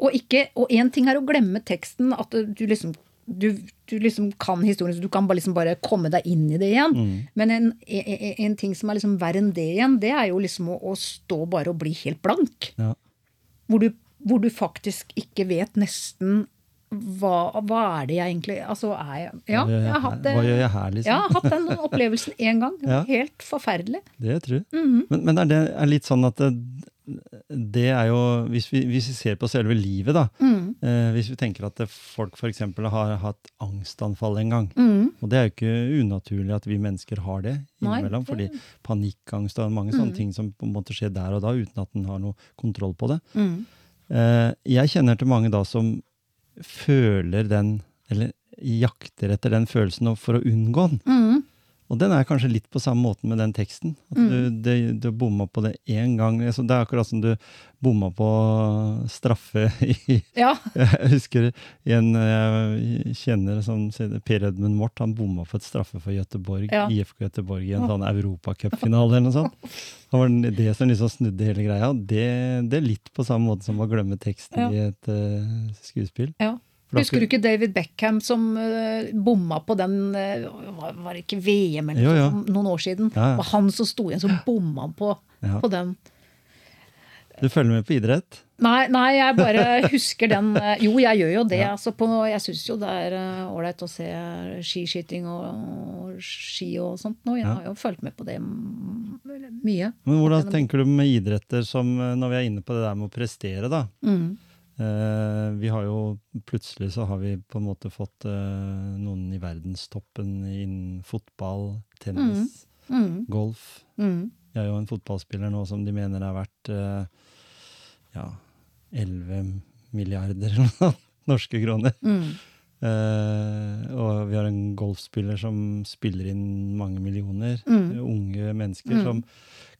Og én ting er å glemme teksten, at du liksom du, du liksom kan historien, så du kan bare, liksom bare komme deg inn i det igjen. Mm. Men en, en, en ting som er liksom verre enn det igjen, det er jo liksom å, å stå bare og bli helt blank. Ja. Hvor du, hvor du faktisk ikke vet nesten hva, hva er det jeg egentlig Altså, er jeg Ja, Hva gjør jeg har hatt. Hva gjør jeg her, liksom? Ja, jeg har hatt den opplevelsen én gang. Ja. Helt forferdelig. Det tror jeg. Mhm. Men, men er det er litt sånn at det, det er jo hvis vi, hvis vi ser på selve livet, da. Mm. Eh, hvis vi tenker at folk f.eks. har hatt angstanfall en gang. Mm. Og det er jo ikke unaturlig at vi mennesker har det Nei, innimellom. det- fordi panikkangst og mange sånne ting som på en måte skjer der og da, uten at en har noe kontroll på det. Mm. Eh, jeg kjenner til mange da som føler den, eller jakter etter den følelsen for å unngå den. Mm. Og den er kanskje litt på samme måten med den teksten. At du, det, du bomma på det én gang. Altså, det er akkurat som du bomma på straffe i Ja. (laughs) Jeg husker en jeg kjenner som sier Per Edmund Mort, han bomma på et straffe for Göteborg, Ja. IFK Göteborg i en sånn europacupfinale eller noe sånt. Det var det som liksom snudde hele greia. Det, det er litt på samme måte som å glemme teksten Ja. i et uh, skuespill. Ja. Husker du ikke David Beckham som uh, bomma på den uh, Var det ikke VM eller Jo, ja. noen år siden? Ja, ja. Var han som sto igjen, så bomma på, på den. Du følger med på idrett? Nei, nei, jeg bare (laughs) husker den eh, Jo, jeg gjør jo det. Ja. Altså på, jeg syns jo det er eh, ålreit å se skiskyting og, og ski og sånt nå. Jeg Ja. har jo fulgt med på det mye. Men hvordan tenker du med idretter som, eh, når vi er inne på det der med å prestere, da? Mm. Eh, vi har jo plutselig så har vi på en måte fått uh, noen i verdenstoppen innen fotball, tennis, Mm. golf. Mm. Jeg er jo en fotballspiller nå som de mener er verdt uh, ja, 11 milliarder norske kroner. Mm. Eh, og vi har en golfspiller som spiller inn mange millioner. Mm. Unge mennesker Mm. som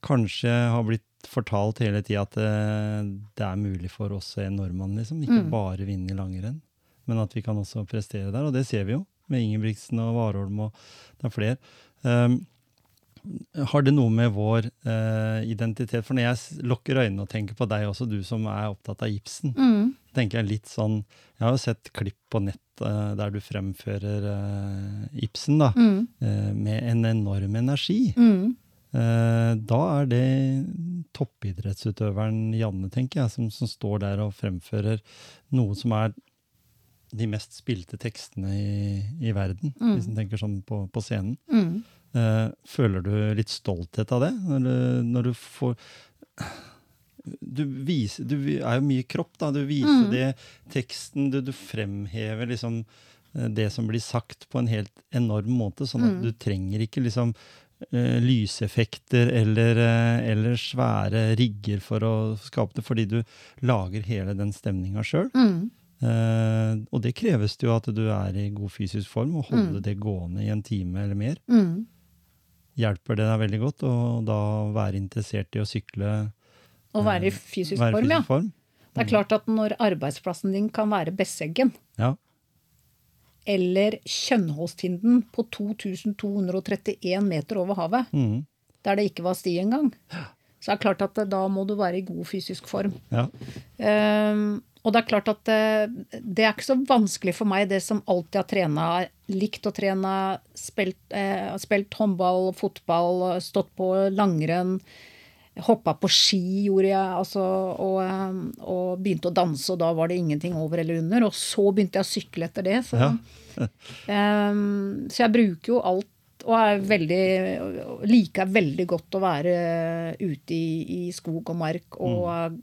kanskje har blitt fortalt hele tida at eh, det er mulig for oss en nordmann, liksom. Ikke Mm. bare vinne i langrenn, men at vi kan også prestere der. Og det ser vi jo, med Ingebrigtsen og Warholm og det er flere. Um, har det noe med vår uh, identitet For når jeg lukker øynene og tenker på deg også, du som er opptatt av Ibsen, Mm. tenker jeg litt sånn Jeg har jo sett klipp på nett uh, der du fremfører uh, Ibsen, da, Mm. eh, med en enorm energi. Mm. Eh, da er det toppidrettsutøveren Janne, tenker jeg, som, som står der og fremfører noe som er de mest spilte tekstene i, i verden, Mm. hvis en tenker sånn på, på scenen. Mm. Eh, føler du litt stolthet av det? Når du, når du får du, viser, du er jo mye kropp, da. Du viser Mm. det, teksten, du, du fremhever liksom eh, det som blir sagt på en helt enorm måte, sånn at Mm. du trenger ikke liksom lyseffekter eller, eh, eller svære rigger for å skape det, fordi du lager hele den stemninga sjøl. Mm. Eh, og det kreves det jo at du er i god fysisk form, og holde Mm. det gående i en time eller mer. Mm. Hjelper det deg veldig godt å da være interessert i å sykle? Og være i eh, fysisk være i form, ja. fysisk form? Det er klart at når arbeidsplassen din kan være Besseggen, Ja. Eller Kjønholstinden på 2231 meter over havet, mm. der det ikke var sti engang, så er det klart at da må du være i god fysisk form. ja. Um, og det er klart at det, det er ikke så vanskelig for meg, det som alltid har trena, likt å trene, spilt, eh, spilt håndball, fotball, stått på langrenn. Hoppa på ski, gjorde jeg, altså, og, eh, og, begynte å danse, og da var det ingenting over eller under. Og så begynte jeg å sykle etter det. Så, Ja. um, (laughs) (laughs) så jeg bruker jo alt og er veldig, liker veldig godt å være ute i, i skog og mark. Og er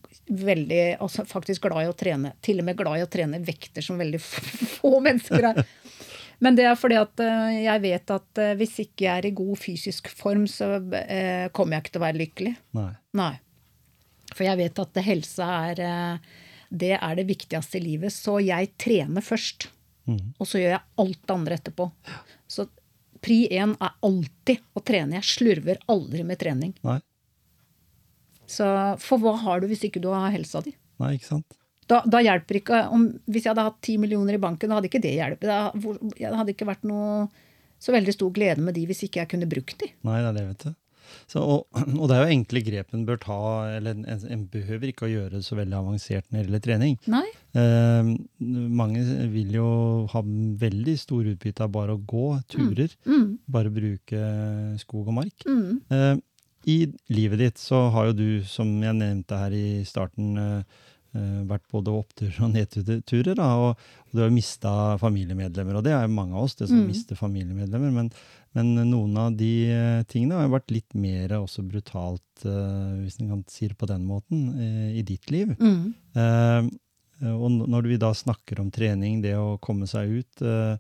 veldig, altså faktisk glad i å trene. Til og med glad i å trene vekter som veldig (laughs) få mennesker er. Men det er fordi at eh, jeg vet at eh, hvis ikke jeg er i god fysisk form, så eh, kommer jeg ikke til å være lykkelig. Nei. Nei. For jeg vet at helse er det er det viktigste i livet. Så jeg trener først. Mm. Og så gjør jeg alt det andre etterpå. Så pri én er alltid å trene. Jeg slurver aldri med trening. Nei. Så for hva har du hvis ikke du har helsa di? Nei, ikke sant? Da, da hjelper ikke om, Hvis jeg hadde hatt ti millioner i banken, da hadde ikke det hjulpet. Det hadde ikke vært noe så veldig stor glede med de hvis ikke jeg kunne brukt de. Nei, det er det, vet du. Så, og, og det er jo enkle grep en bør ta, eller en, en behøver ikke å gjøre det så veldig avansert når det gjelder trening. Nei? Eh, mange vil jo ha veldig stor utbytte av bare å gå turer, Mm, bare bruke skog og mark. mm, Eh, I livet ditt så har jo du, som jeg nevnte her i starten, eh, vært både oppturer og nedturer. Da, og, og du har mista familiemedlemmer, og det er mange av oss, det som Mm. mister familiemedlemmer. Men, men noen av de eh, tingene har vært litt mer også brutalt, eh, hvis en kan si det på den måten, eh, i ditt liv. mm. Eh, og når vi da snakker om trening, det å komme seg ut, eh,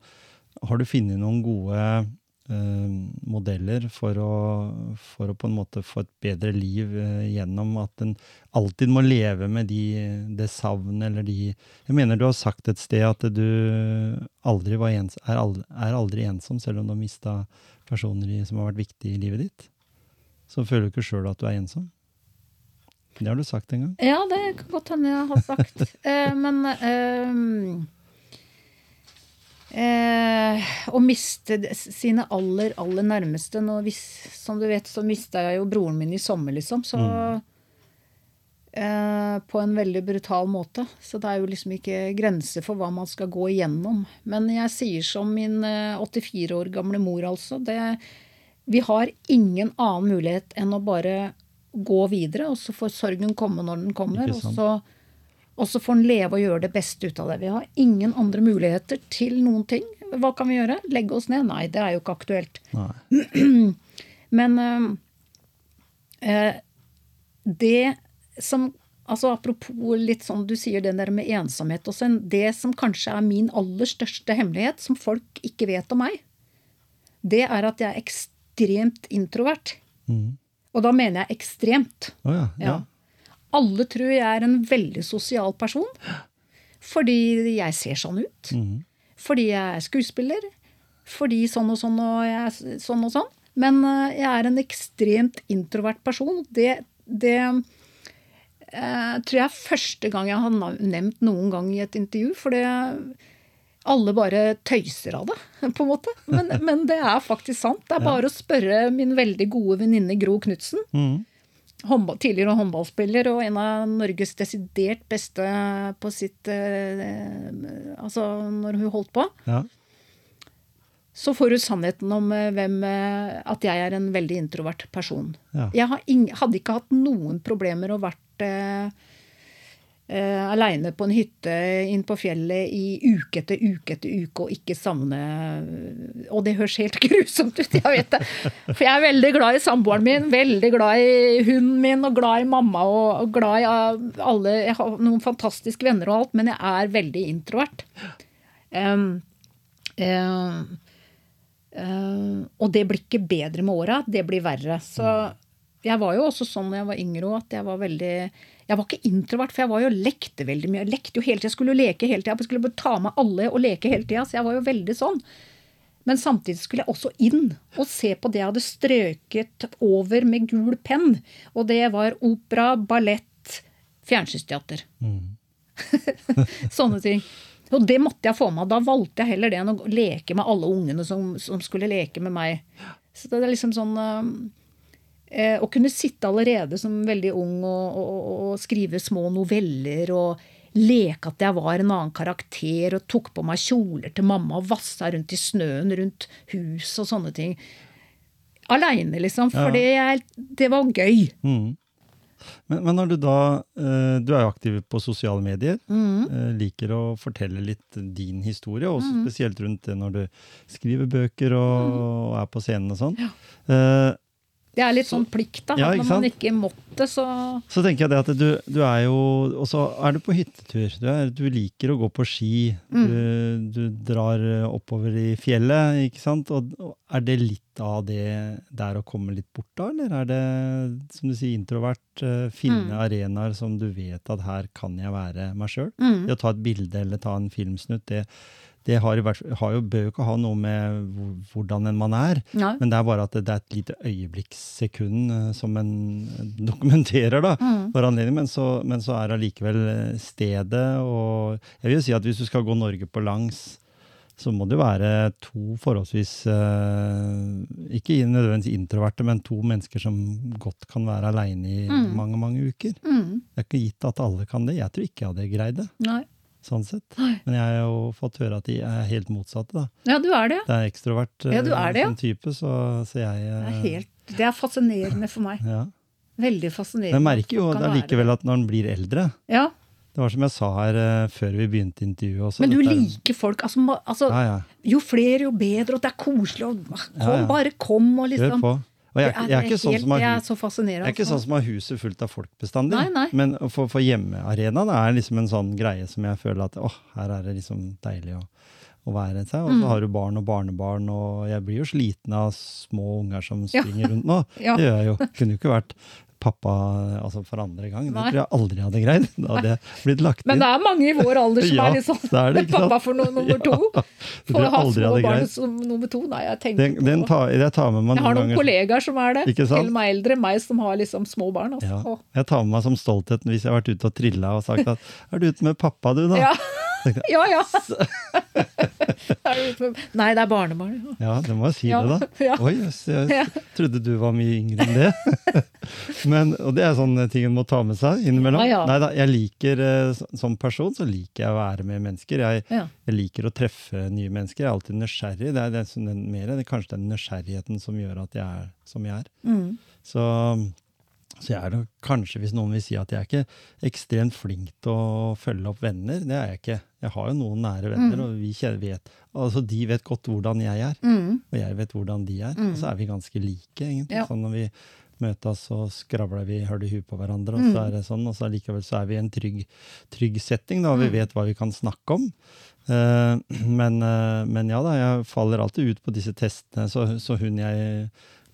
har du funnet noen gode eh, modeller for å, for å på en måte få et bedre liv eh, gjennom at en alltid må leve med de, det savnet eller de Jeg mener du har sagt et sted at du aldri var ens, er, aldri, er aldri ensom, selv om du har mista personer i, som har vært viktige i livet ditt. Så føler du ikke sjøl at du er ensom. Det har du sagt en gang. Ja, det kan godt hende jeg har sagt. (laughs) eh, men eh, eh, Å miste sine aller, aller nærmeste nå, hvis, Som du vet, så mista jeg jo broren min i sommer, liksom. Så eh, På en veldig brutal måte. Så det er jo liksom ikke grenser for hva man skal gå igjennom. Men jeg sier som min eh, 84 år gamle mor, altså. Det, vi har ingen annen mulighet enn å bare gå videre, og så får sorgen komme når den kommer. Og så, og så får en leve og gjøre det beste ut av det. Vi har ingen andre muligheter til noen ting. Hva kan vi gjøre? Legge oss ned? Nei, det er jo ikke aktuelt. Men eh, eh, det som altså Apropos litt sånn du sier det der med ensomhet også. Det som kanskje er min aller største hemmelighet, som folk ikke vet om meg, det er at jeg er ekstremt introvert. Mm. Og da mener jeg ekstremt. Oh ja. ja. Ja. Alle tror jeg er en veldig sosial person. Fordi jeg ser sånn ut. Mhm. Fordi jeg er skuespiller. Fordi sånn og sånn og jeg sånn og sånn. Men eh, jeg er en ekstremt introvert person. Det, det eh, tror jeg er første gang jeg har nevnt noen gang i et intervju. For det alle bare tøyser av det, (laughs) på en måte. Men, (laughs) men det er faktisk sant. Det er bare å spørre min veldig gode venninne Gro Knutsen Mhm. Håndball, tidligere håndballspiller og en av Norges desidert beste på sitt eh, Altså når hun holdt på. ja. Så får du sannheten om eh, hvem eh, At jeg er en veldig introvert person. Ja. Jeg ing, hadde ikke hatt noen problemer og vært eh, eh, aleine på en hytte inn på fjellet i uke etter uke etter uke og ikke savne Og det høres helt (laughs) grusomt ut, jeg vet det. For jeg er veldig glad i samboeren min, veldig glad i hunden min og glad i mamma og, glad i uh, alle Jeg har noen fantastiske venner og alt, men jeg er veldig introvert. Um, um, um, og det blir ikke bedre med åra, det blir verre. Så jeg var jo også sånn da jeg var yngre òg, at jeg var veldig Jeg var ikke introvert, for jeg var jo lekte veldig mye. Jeg lekte jo hele tida, skulle jo leke hele tida. Jeg skulle ta med alle og leke hele tida. Så jeg var jo veldig sånn. Men samtidig skulle jeg også inn og se på det jeg hadde strøket over med gul penn. Og det var opera, ballett, fjernsynsteater. (laughs) Sånne ting. Og det måtte jeg få med. Da valgte jeg heller det enn å leke med alle ungene som, som skulle leke med meg. Så det er liksom sånn eh, Å kunne sitte allerede som veldig ung og, og, og skrive små noveller og leke at jeg var en annen karakter og tok på meg kjoler til mamma og vassa rundt i snøen rundt hus og sånne ting. Aleine, liksom. For det, det var gøy. Mm. Men, men, når du da eh, Du er jo aktiv på sosiale medier. Mm. Eh, liker å fortelle litt din historie, også spesielt rundt det når du skriver bøker og, og er på scenen og sånn. Eh, det er litt sånn plikt, da. Ja, når man ikke måtte, så Så tenker jeg det at du, du er jo Og så er du på hyttetur. Du, er, du liker å gå på ski. Mm. Du, du drar eh, oppover i fjellet, ikke sant? Og, og er det litt av det der å komme litt bort da, eller er det, som du sier, introvert? eh, Finne Mm. arenaer som du vet at her kan jeg være meg sjøl? Mm. Det å ta et bilde eller ta en filmsnutt, det, det har, har jo, bør jo ikke ha noe med hvordan en man er. Nei. Men det er bare at det er et lite øyeblikkssekund eh, som en (laughs) dokumenterer da, Mm. for anledning, men så, men så er allikevel eh, stedet og Jeg vil jo si at hvis du skal gå Norge på langs, så må det jo være to forholdsvis eh, Ikke nødvendigvis introverte, men to mennesker som godt kan være aleine i Mm. mange, mange uker. Mm. Det er ikke gitt at alle kan det. Jeg tror ikke jeg hadde greid det. Nei. Sånn sett. Men jeg har jo fått høre at de er helt motsatte. da. Ja, du er det. Det er ekstrovert eh, Ja, du er det, ja. som type, så, så jeg Det eh, er, helt, det er fascinerende for meg. ja. Veldig fascinerende. Men jeg merker jo allikevel at når en blir eldre Ja, Det var som jeg sa her eh, før vi begynte intervjuet også. Men du er- liker folk. Altså, altså, Ja, ja. Jo flere, jo bedre, og det er koselig. Og, kom, bare kom, og liksom på. Jeg, jeg er ikke sånn som har altså. sånn har huset fullt av folk bestandig. Nei, nei. Men for, for hjemmearenaen er liksom en sånn greie som jeg føler at åh, her er det liksom deilig å, å være seg. Og så Mm. har du barn og barnebarn, og jeg blir jo sliten av små unger som Ja. springer rundt nå. Ja. Det gjør jeg jo. Kunne jo ikke vært pappa altså for andre gang. Det tror jeg aldri hadde greid. Da hadde jeg blitt lagt Men det er mange i vår alder som (laughs) Ja, er litt sånn det er det, pappa for noe nummer (laughs) to. Ja, For å ha små barn som nummer to. Nei, jeg tenker Den, den på tar, jeg tar med meg Jeg har noen ganger kollegaer som er det. Til meg eldre meg som har liksom små barn. Altså. ja, Jeg tar med meg som stolthet hvis jeg har vært ute og trilla og sagt at 'er du ute med pappa, du', da? Ja. (laughs) ja, ja. (laughs) Nei, det er barnebarn. ja. Det må jeg si Ja, det, da. Oi, jøss, jeg trodde du var mye yngre enn det. (laughs) Men, og det er sånne ting en må ta med seg innimellom. Ja, ja. Neida, jeg liker, eh, Som person så liker jeg å være med mennesker. Jeg, jeg liker å treffe nye mennesker. Jeg er alltid nysgjerrig. Det er, det er, den, mer, det er kanskje den nysgjerrigheten som gjør at jeg er som jeg er. Mm. Så, så jeg er nok kanskje, hvis noen vil si at jeg er ikke ekstremt flink til å følge opp venner, det er jeg ikke. Jeg har jo noen nære venner, og vi vet, altså de vet godt hvordan jeg er, Mm. og jeg vet hvordan de er. Og så er vi ganske like, egentlig. Ja. Sånn når vi møtes, så skravler vi høl i huet på hverandre, og Mm. så er det sånn, og så likevel så er vi i en trygg, trygg setting, da, og Mm. vi vet hva vi kan snakke om. Uh, men, uh, men ja da, jeg faller alltid ut på disse testene, så, så hun jeg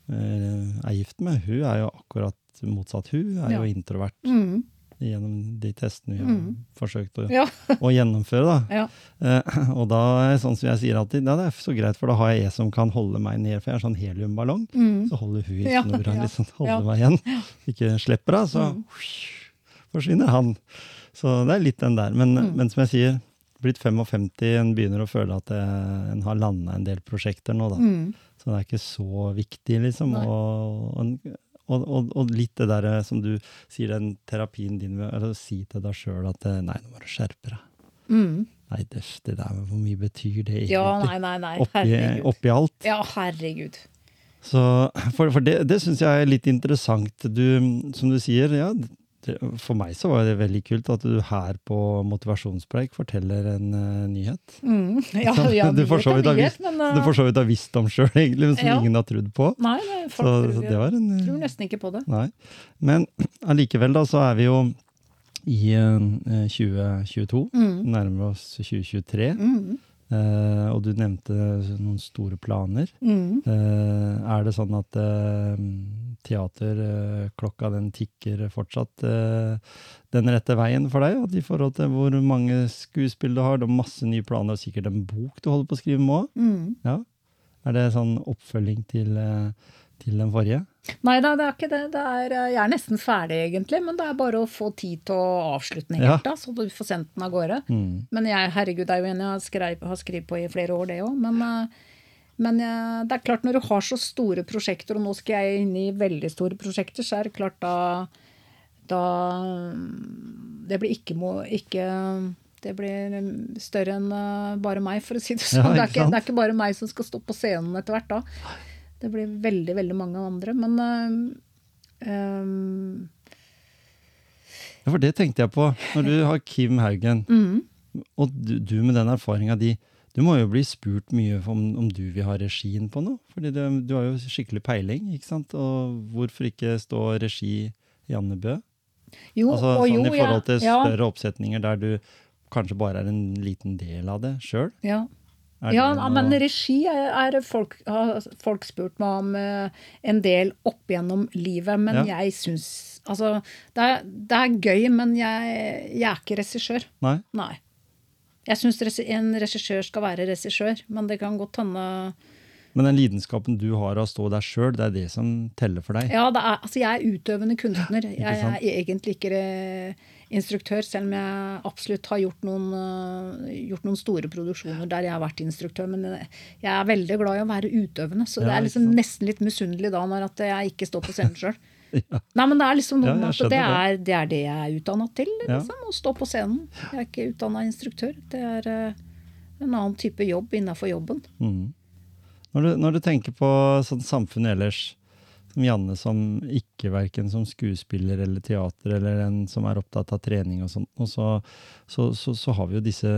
uh, er gift med, hun er jo akkurat motsatt. Hun er jo introvert Mm. gjennom de testene vi har Mm. forsøkt å, Ja. (laughs) å gjennomføre. Da. ja. Eh, og da det sånn som jeg sier alltid, ja, det er så greit, for da har jeg en som kan holde meg ned, for jeg er sånn heliumballong. Mm. Så holder hun i Ja, snora, ja, liksom, holder ja. meg igjen. Ikke slipper av, så Mm. forsvinner han. Så det er litt den der. Men, Mm. men som jeg sier, blitt 55, en begynner å føle at eh, en har landa en del prosjekter nå, da. Mm. Så det er ikke så viktig, liksom. Nei. Og, og, og, og litt det der som du sier, den terapien din med å si til deg sjøl at eh, nei, nå må du skjerpe deg. Mm. Nei, det, det der, hvor mye betyr det egentlig? Ja, nei, nei, nei. oppi, oppi alt. Ja, herregud. Så, for for det, det syns jeg er litt interessant. Du, som du sier, ja, for meg så var det veldig kult at du her på Motivasjonspreik forteller en uh, nyhet. Mm. Ja, ja, (laughs) du for så vidt har visst, uh, visst om sjøl, egentlig, men som Ja. ingen har trodd på. Nei, folk Så, tror, så det var en eh, tror nesten ikke på det. Nei. Men (clears throat) allikevel, da, så er vi jo i eh, 2022. Mm. Nærmer oss 2023. Mm. Eh, og du nevnte noen store planer. Mm. Eh, er det sånn at eh, teaterklokka den tikker fortsatt eh, den rette veien for deg? At I forhold til hvor mange skuespill du har, det er masse nye planer, og sikkert en bok du holder på å skrive med òg? Mm. Ja. Er det sånn oppfølging til, eh, til den forrige? Nei da, det er ikke det. det er, uh, jeg er nesten ferdig, egentlig, men det er bare å få tid til å avslutte den Ja. helt, da, så du får sendt den av gårde. Mm. Men jeg, herregud, jeg er jo enig, jeg har skrevet, på i flere år, det òg. Men, uh, men uh, det er klart, når du har så store prosjekter, og nå skal jeg inn i veldig store prosjekter, så er det klart da da Det blir ikke, må, ikke det blir større enn eh, bare meg, for å si det sånn. Ja, det, er ikke, det er ikke bare meg som skal stå på scenen etter hvert da. Det blir veldig, veldig mange andre. Men ehm, Ja, for det tenkte jeg på. Når du har Kim Haugen, mhm. og du, du med den erfaringa di Du må jo bli spurt mye om, om du vil ha regien på noe. Fordi det, du har jo skikkelig peiling, ikke sant? Og hvorfor ikke stå regi Janne Bø? Jo, Altså og sånn jo, i forhold til ja, større oppsetninger der du kanskje bare er en liten del av det sjøl? ja. Ja, men regi er, folk, har folk spurt meg om eh, en del opp gjennom livet. Men Ja. jeg syns Altså, det er, det er gøy, men jeg, jeg er ikke regissør. Nei? Nei. Jeg syns en regissør skal være regissør, men det kan godt hende Men den lidenskapen du har av å stå der sjøl, det er det som teller for deg? Ja, det er, altså jeg er utøvende kunstner. Jeg er egentlig ikke instruktør, selv om jeg absolutt har gjort noen, eh, gjort noen store produksjoner der jeg har vært instruktør. Men eh, jeg er veldig glad i å være utøvende, så det er liksom nesten litt misunnelig da når at jeg ikke står på scenen sjøl. (laughs) Ja. Nei, men det er liksom noe Ja, at det er, det er det jeg er utdanna til. Ja. Liksom, Å stå på scenen. Jeg er ikke utdanna instruktør. Det er eh, en annen type jobb innafor jobben. Mm. Når, du, når du tenker på sånn samfunnet ellers, som Janne som ikke verken som skuespiller eller teater, eller en som er opptatt av trening og sånt, og så, så, så, så har vi jo disse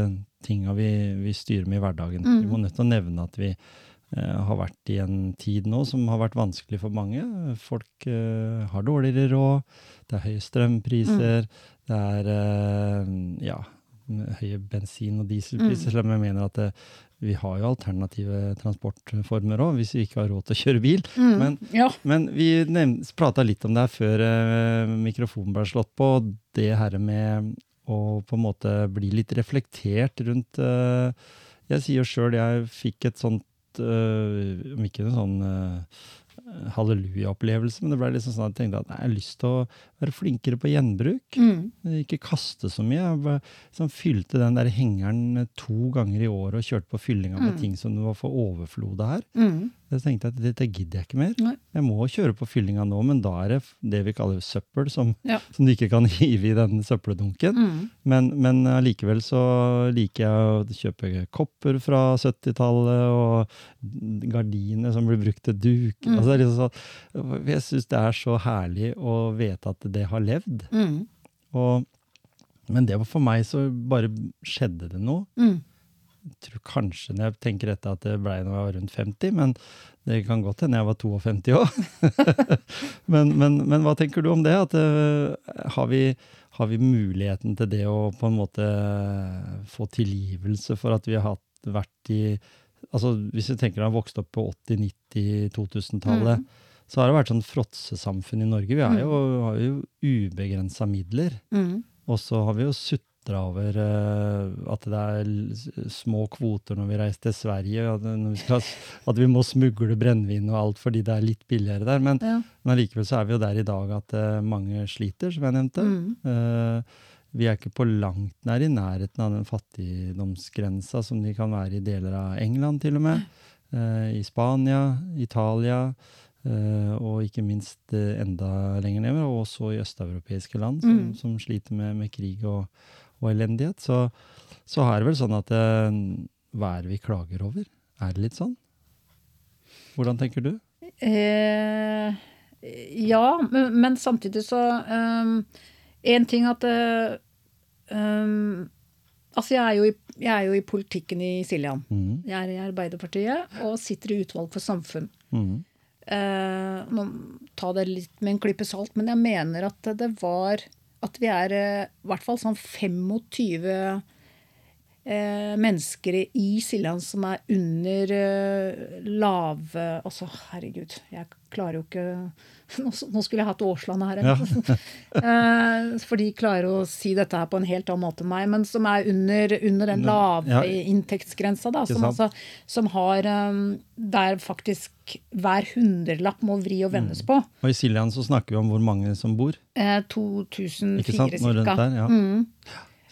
tinga vi, vi styrer med i hverdagen. Mm. Vi må nødt til å nevne at vi eh, har vært i en tid nå som har vært vanskelig for mange. Folk eh, har dårligere råd, det er høye strømpriser, det er eh, ja, høye bensin- og dieselpriser, selv om jeg mener at det, vi har jo alternative transportformer òg, hvis vi ikke har råd til å kjøre bil. Men, Ja. men vi prata litt om det her før eh, mikrofonen ble slått på. Det her med å på en måte bli litt reflektert rundt eh, Jeg sier jo sjøl jeg fikk et sånt eh, Om ikke en sånn eh, halleluja-opplevelse, men det ble liksom sånn at jeg tenkte at nei, jeg har lyst til å være flinkere på gjenbruk. Mm. Ikke kaste så mye. Jeg bare, liksom, fylte den der hengeren to ganger i året og kjørte på fyllinga med Mm. ting som det var for overflod her. Mm. Jeg tenkte at dette gidder jeg ikke mer. Nei. Jeg må kjøre på fyllinga nå, men da er det det vi kaller søppel, som, Ja. som du ikke kan (laughs) hive i den søppeldunken. Mm. Men, men allikevel så liker jeg å kjøpe kopper fra 70-tallet, og gardiner som blir brukt til duk. Mm. Altså, liksom jeg syns det er så herlig å vite at det har levd. Mm. Og, men det var for meg så bare skjedde det noe. Mm. Jeg tror kanskje når jeg tenker etter at det ble når jeg var rundt 50, men det kan godt hende jeg var 52 òg. (laughs) men, men, men hva tenker du om det? At, uh, har, vi, har vi muligheten til det å på en måte få tilgivelse for at vi har hatt, vært i altså Hvis vi tenker at vi har vokst opp på 80-, 90-, 2000-tallet, så har det vært sånn fråtsesamfunn i Norge. Vi er jo, har jo ubegrensa midler. Mm. Og så har vi jo sutra over eh, at det er små kvoter når vi reiser til Sverige. At, skal, at vi må smugle brennevin og alt fordi det er litt billigere der. Men, Ja. men allikevel så er vi jo der i dag at eh, mange sliter, som jeg nevnte. Mm. Eh, vi er ikke på langt nær i nærheten av den fattigdomsgrensa som de kan være i deler av England, til og med. Eh, I Spania, Italia. Uh, og ikke minst uh, enda lenger ned, og også i østeuropeiske land som, Mm. som sliter med, med krig og, og elendighet. Så, så er det vel sånn at eh, hva er det vi klager over? Er det litt sånn? Hvordan tenker du? Eh, ja, men, men samtidig så um, En ting at um, Altså, jeg er, jo i, jeg er jo i politikken i Siljan. Mm. Jeg er i Arbeiderpartiet og sitter i utvalg for samfunn. Mm. Eh, nå ta det litt med en klype salt, men jeg mener at det var At vi er eh, i hvert fall sånn 25 eh, mennesker i Siljan som er under eh, lave Altså, herregud, jeg klarer jo ikke (laughs) Nå, skulle jeg hatt Aasland her. Ja. (laughs) eh, for de klarer å si dette her på en helt annen måte enn meg, men som er under, under den lave inntektsgrensa. Da, som, altså, som har Der faktisk hver hundrelapp må vri og vendes på. Og i Siljan så snakker vi om hvor mange som bor. Eh, Ikke 2004 sant? Nå rundt ca. ja. Mm.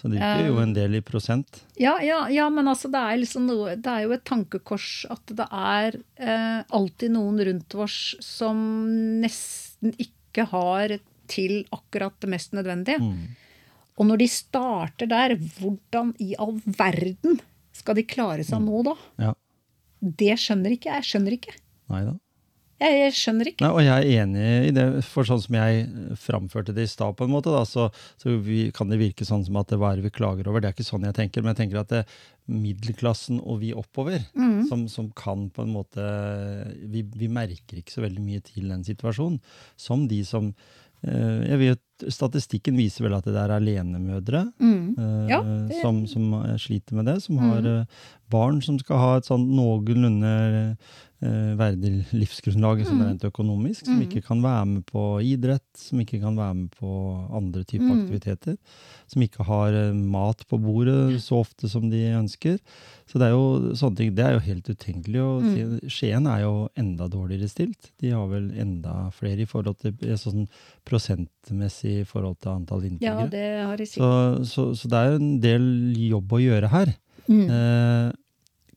Så det gikk jo en del i prosent. Ja, ja, ja, men altså, det er, liksom noe, det er jo et tankekors at det er eh, alltid noen rundt oss som nesten ikke har til akkurat det mest nødvendige. Mm. Og når de starter der, hvordan i all verden skal de klare seg nå, da? Ja. Det skjønner ikke jeg. Jeg skjønner ikke. Nei da. Jeg, jeg skjønner ikke. Nei, og jeg er enig i det, for sånn som jeg framførte det i stad, på en måte, da, så, så vi, kan det virke sånn som at det hva er det vi klager over. Det er ikke sånn jeg tenker, men jeg tenker at det, middelklassen og vi oppover, som, som kan på en måte vi, vi merker ikke så veldig mye til den situasjonen, som de som øh, jeg vet, Statistikken viser vel at det er alenemødre eh, Ja, det- som, som eh, sliter med det. Som har mm. barn som skal ha et sånn noenlunde eh, verdig livsgrunnlag mm. rent økonomisk. Som ikke kan være med på idrett, som ikke kan være med på andre typer aktiviteter. Som ikke har eh, mat på bordet så ofte som de ønsker. Så det er jo sånne ting, det er jo helt utenkelig. Og si- Skien er jo enda dårligere stilt. De har vel enda flere i forhold til eh, sånn prosentmessig i forhold til antall Ja, det har de så, sikkert. så, så det er jo en del jobb å gjøre her. Eh,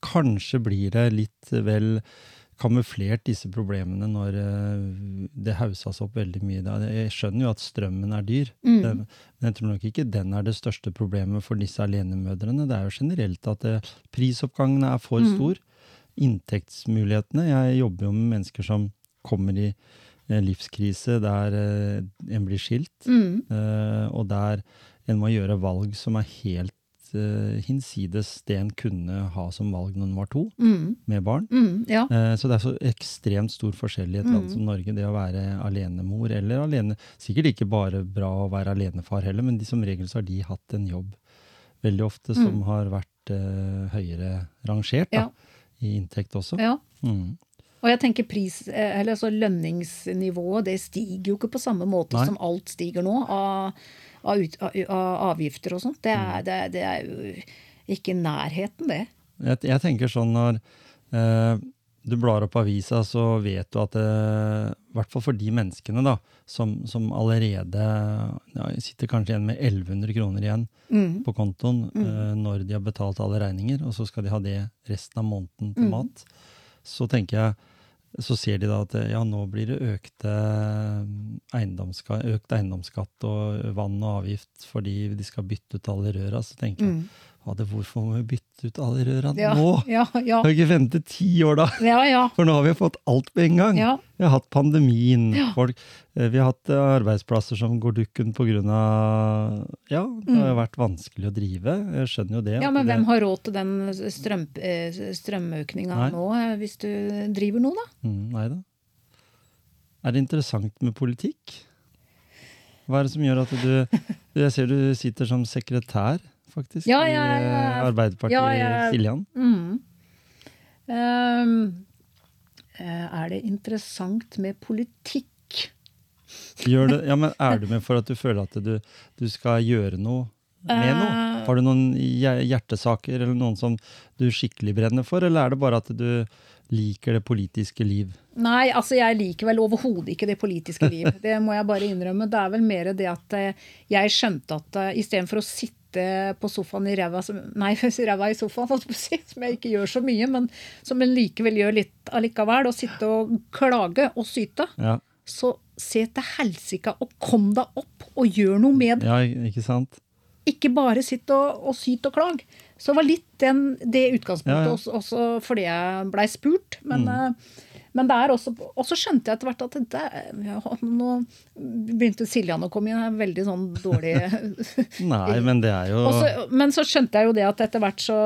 kanskje blir det litt vel kamuflert, disse problemene, når eh, det hausas opp veldig mye. Jeg skjønner jo at strømmen er dyr, Den- men jeg tror nok ikke den er det største problemet for disse alenemødrene. Det er jo generelt at prisoppgangene prisoppgangen er for stor. Inntektsmulighetene. Jeg jobber jo med mennesker som kommer i eh, livskrise der eh, en blir skilt, Mm. eh, og der en må gjøre valg som er helt eh, hinsides det en kunne ha som valg når en var to, Mm. med barn. Mm. Ja. uh, Så det er så ekstremt stor forskjell i et land som Norge, det å være alenemor eller alene Sikkert ikke bare bra å være alenefar heller, men de, som regel så har de hatt en jobb veldig ofte som har vært uh, høyere rangert da, Ja. i inntekt også. ja. Mm. Og jeg tenker pris, eller altså lønningsnivået det stiger jo ikke på samme måte Nei. som alt stiger nå, av, av, ut, av, av avgifter og sånt. Det Mm. det, det er jo ikke nærheten, det. Jeg, jeg tenker sånn når eh, du blar opp avisa, så vet du at det, i hvert fall for de menneskene da, som, som allerede ja, sitter kanskje igjen med 1100 kroner igjen på kontoen eh, når de har betalt alle regninger, og så skal de ha det resten av måneden til mat, så tenker jeg så ser de da at ja, nå blir det økte eiendomsskatt, økt eiendomsskatt og vann og avgift fordi de skal bytte ut alle røra. Så tenker jeg, ja, det, hvorfor må vi bytte ut alle rørene Ja, nå? ja, ja. Kan vi ikke vente ti år da? Ja, ja. For nå har vi fått alt på en gang. Ja. Vi har hatt pandemien, Ja. folk, eh, vi har hatt eh, arbeidsplasser som går dukken av Ja, det har vært vanskelig å drive. Jeg skjønner jo det. Mm. Ja, men det- hvem har råd til den strøm, eh, strømøkninga nå, hvis du driver noe, da? Mm, nei da. Er det interessant med politikk? Hva er det som gjør at du (laughs) Jeg ser du sitter som sekretær, faktisk, Ja, i ja, ja. i Arbeiderpartiet Ja, ja. Siljan. Mm. Eh, er det interessant med politikk? Gjør det, ja, men (laughs) Er du med for at du føler at du, du skal gjøre noe med noe? Eh. Har du noen hjertesaker eller noen som du skikkelig brenner for, eller er det bare at du liker det politiske liv? Nei, altså jeg liker vel overhodet ikke det politiske liv. (laughs) Det må jeg bare innrømme. Det er vel mer det at eh, jeg skjønte at istedenfor å sitte på sofaen i ræva Nei, (laughs) ræva i sofaen, som jeg ikke gjør så mye, men som jeg likevel gjør litt allikevel, å sitte og klage og syte, Ja, så se til helsike og kom deg opp og gjør noe med det. ja ikke sant? Ikke bare sitt og, og syt og klag. Så det var litt den, det utgangspunktet Ja. Også, også fordi jeg blei spurt. Men, eh, men det er også Og så skjønte jeg etter hvert at det, ja, nå begynte Siljan å komme inn. Er veldig sånn dårlig (laughs) Nei, men det er jo også, Men så skjønte jeg jo det at etter hvert så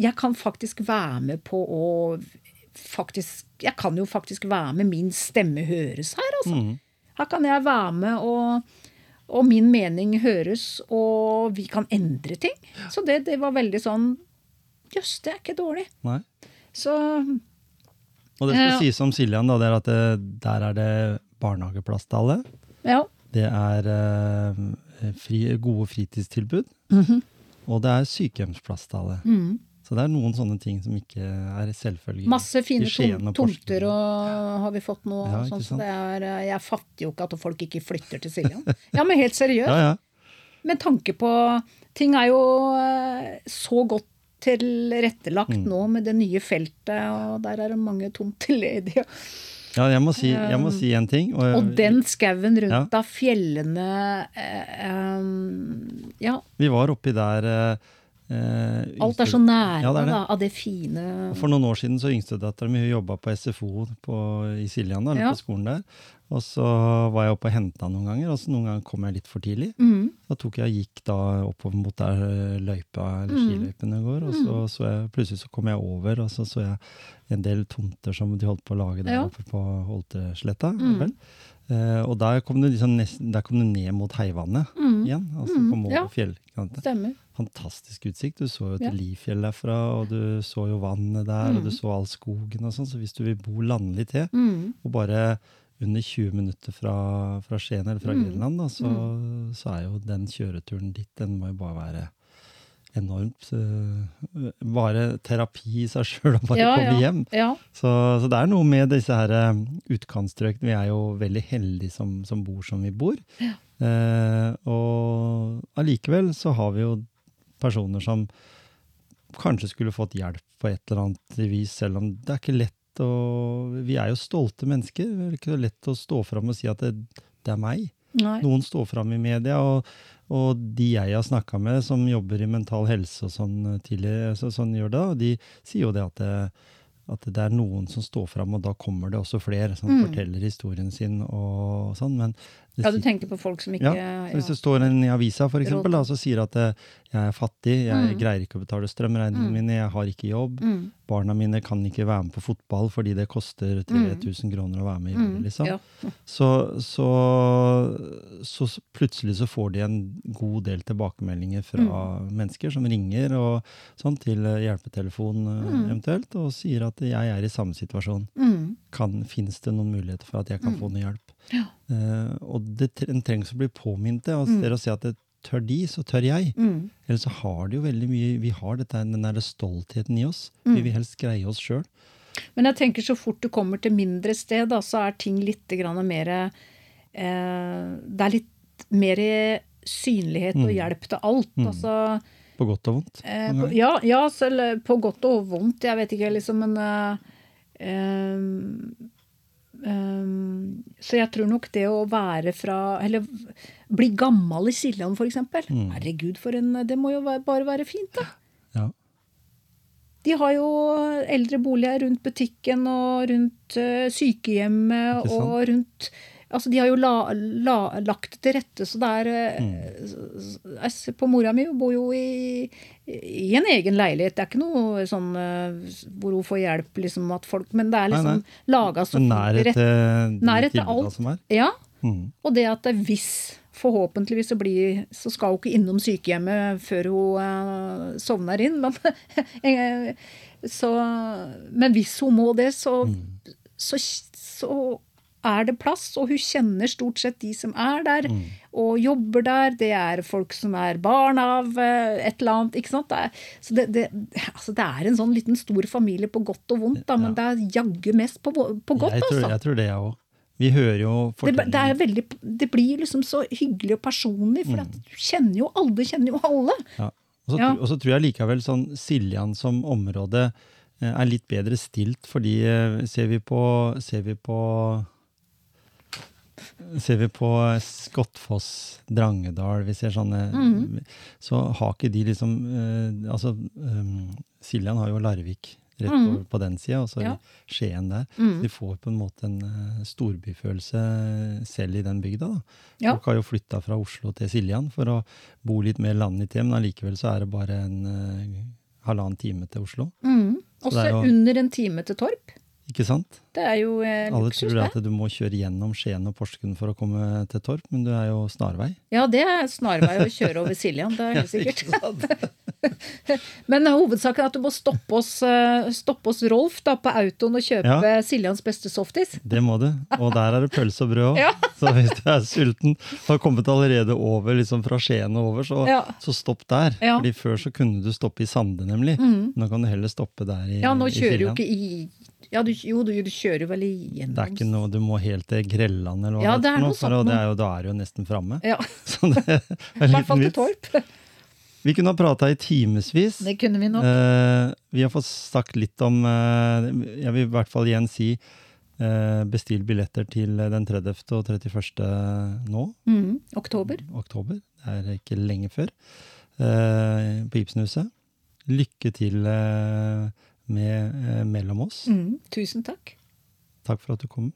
Jeg kan faktisk være med på å faktisk Jeg kan jo faktisk være med min stemme høres her, altså. Mm. Her kan jeg være med og og min mening høres, og vi kan endre ting. Så det, det var veldig sånn Jøss, det er ikke dårlig. Nei. Så Og det skal Ja. sies om Siljan, da, det er at det, der er det barnehageplass til alle. ja. Det er eh, fri, gode fritidstilbud. Mhm. Og det er sykehjemsplass til alle. Så det er noen sånne ting som ikke er selvfølgelig Masse fine tom, og tomter og har vi fått nå. Ja, sånn, så det er, eh, jeg fatter jo ikke at folk ikke flytter til Siljan. Ja, men helt seriøst. (laughs) Ja, ja. Med tanke på Ting er jo eh, så godt tilrettelagt Mm. nå med det nye feltet, og der er det mange tomter ledige. Ja, jeg må si, jeg må si en ting. Og den skauen rundt Ja. da, fjellene eh, um, Ja, Vi var oppi der eh, eh, alt er så nære Ja, det er det. da, av det fine For noen år siden så yngstedattera mi jobba på SFO på, i Siljan, Ja. på skolen der. Og så var jeg oppe og henta noen ganger, og så noen ganger kom jeg litt for tidlig. mm, Da tok jeg og gikk da oppover mot der eh, løypa, eller Mm. skiløypene går, og så, så jeg, plutselig så kom jeg over, og så så jeg en del tomter som de holdt på å lage der Ja. oppe på Holtesletta. Mm. Eh, og der kom, du liksom nesten, der kom du ned mot Heivannet mm, igjen, altså Mm, på ja. fjellkanten. Stemmer. Fantastisk utsikt. Du så jo Ja. til Lifjell derfra, og du så jo vannet der, og du Mm. så all skogen og sånn, så hvis du vil bo landlig til, Mm, og bare under 20 minutter fra, fra Skien eller fra Mm. Grenland, da, så, så er jo den kjøreturen ditt, den må jo bare være enormt uh, Bare terapi i seg sjøl å bare Ja, komme ja. hjem. ja. Så, så det er noe med disse her eh, utkantstrøkene. Vi er jo veldig heldige som, som bor som vi bor. Uh, og allikevel så har vi jo personer som kanskje skulle fått hjelp på et eller annet vis, selv om det er ikke lett Og Vi er jo stolte mennesker. Det er ikke lett å stå fram og si at det, det er meg. Nei. Noen står fram i media, og, og de jeg har snakka med som jobber i mental helse og sånn tidlig, så, sånn gjør det, og de sier jo det at det, at det er noen som står fram, og da kommer det også flere som Mm. forteller historien sin og sånn. Men Ja, du tenker på folk som ikke ja, hvis det står en i avisa for eksempel, da, så sier at eh, jeg er fattig, jeg Mm. greier ikke å betale strømregningene Mm. mine, jeg har ikke jobb, mm, barna mine kan ikke være med på fotball fordi det koster 3000 kroner å være med i året, mm, liksom. ja. Så, så, så plutselig så får de en god del tilbakemeldinger fra Mm. mennesker som ringer og sånn til eh, hjelpetelefon eh, Mm. eventuelt, og sier at jeg er i samme situasjon. Mm, Fins det noen muligheter for at jeg kan Mm. få noe hjelp? Ja. Eh, og det en trengs å bli påminnet det. Og Mm. dere å si at det tør de, så tør jeg. mm, Ellers så har de jo veldig mye Vi har dette, den der stoltheten i oss. Mm. Vi vil helst greie oss sjøl. Men jeg tenker så fort du kommer til mindre sted, da, så er ting litt grann mer eh, Det er litt mer synlighet og Mm. hjelp til alt. Mm. Altså På godt og vondt. eh, på, ja, ja, selv på godt og vondt. Jeg vet ikke, liksom, men eh, ehm, Så jeg tror nok det å være fra Eller bli gammel i Siljan, f.eks. Mm. Herregud, for en Det må jo være, bare være fint, da. Ja. De har jo eldre boliger rundt butikken og rundt eh, sykehjemmet og rundt Altså, de har jo la, la, lagt til rette, så det er eh, Mm. Jeg på mora mi, hun bor jo i, i en egen leilighet. Det er ikke noe sånn eh, hvor hun får hjelp, liksom, at folk Men det er liksom laga så nærhet til Nærhet til alt. som er. Ja. Mm. Og det at det hvis Forhåpentligvis så, blir, så skal hun ikke innom sykehjemmet før hun uh, sovner inn. Men, (laughs) eh, så, men hvis hun må det, så, Mm. så, så er det plass. Og hun kjenner stort sett de som er der Mm. og jobber der. Det er folk som er barn av eh, et eller annet. ikke sant? Det er, så det, det, altså det er en sånn liten stor familie på godt og vondt, da, men det er jaggu mest på, på godt, jeg, tror, altså. jeg tror det, jeg òg. Vi hører jo Det, det, veldig, det blir liksom så hyggelig og personlig, for Mm. at du kjenner jo alle kjenner jo alle. ja. og, så, Ja. og så tror jeg likevel sånn Siljan som område eh, er litt bedre stilt, fordi eh, ser vi på, ser vi på Ser vi på Skottfoss, Drangedal, vi ser sånne Mhm. Så har ikke de liksom eh, Altså, um, Siljan har jo Larvik rett Mhm. over på den sida, og så Ja. Skien der. Mm. De får på en måte en uh, storbyfølelse selv i den bygda. da. Ja. Folk har jo flytta fra Oslo til Siljan for å bo litt mer landlig til, men allikevel så er det bare en uh, halvannen time til Oslo. Mm. Også jo- under en time til Torp. Ikke sant? Det er jo eh, Alle luksus, tror at du må kjøre gjennom Skien og Porsgrunn for å komme til Torp, men du er jo snarvei. Ja, det er snarvei å kjøre over Siljan, det er (laughs) helt sikkert. (laughs) Men hovedsaken er at du må stoppe oss, eh, stoppe oss Rolf da, på autoen og kjøpe Siljans beste softis. Det må du. Og der er det pølse og brød òg. (laughs) Ja. Så hvis du er sulten, og har kommet allerede over, liksom fra Skien og over, så, Ja. så stopp der. Ja. Fordi før så kunne du stoppe i Sande, nemlig. Mm. Nå kan du heller stoppe der i, Ja, nå kjører jo ikke i ja, du, jo, du, du kjører jo vel igjennom Det er ikke noe, Du må helt til Grelland eller hva ja, det er. Noe, for det er jo, da er du jo nesten framme. Ja. (laughs) Så det er en liten vits. Vi kunne ha prata i timevis. Det kunne vi nok. Eh, vi har fått sagt litt om eh, Jeg vil i hvert fall igjen si eh, bestill billetter til den 30. og 31. nå. Mm, oktober. Oktober. Det er ikke lenge før. Eh, på Ibsenhuset. Lykke til eh, med eh, Mellom oss. Mm, tusen takk. Takk for at du kom.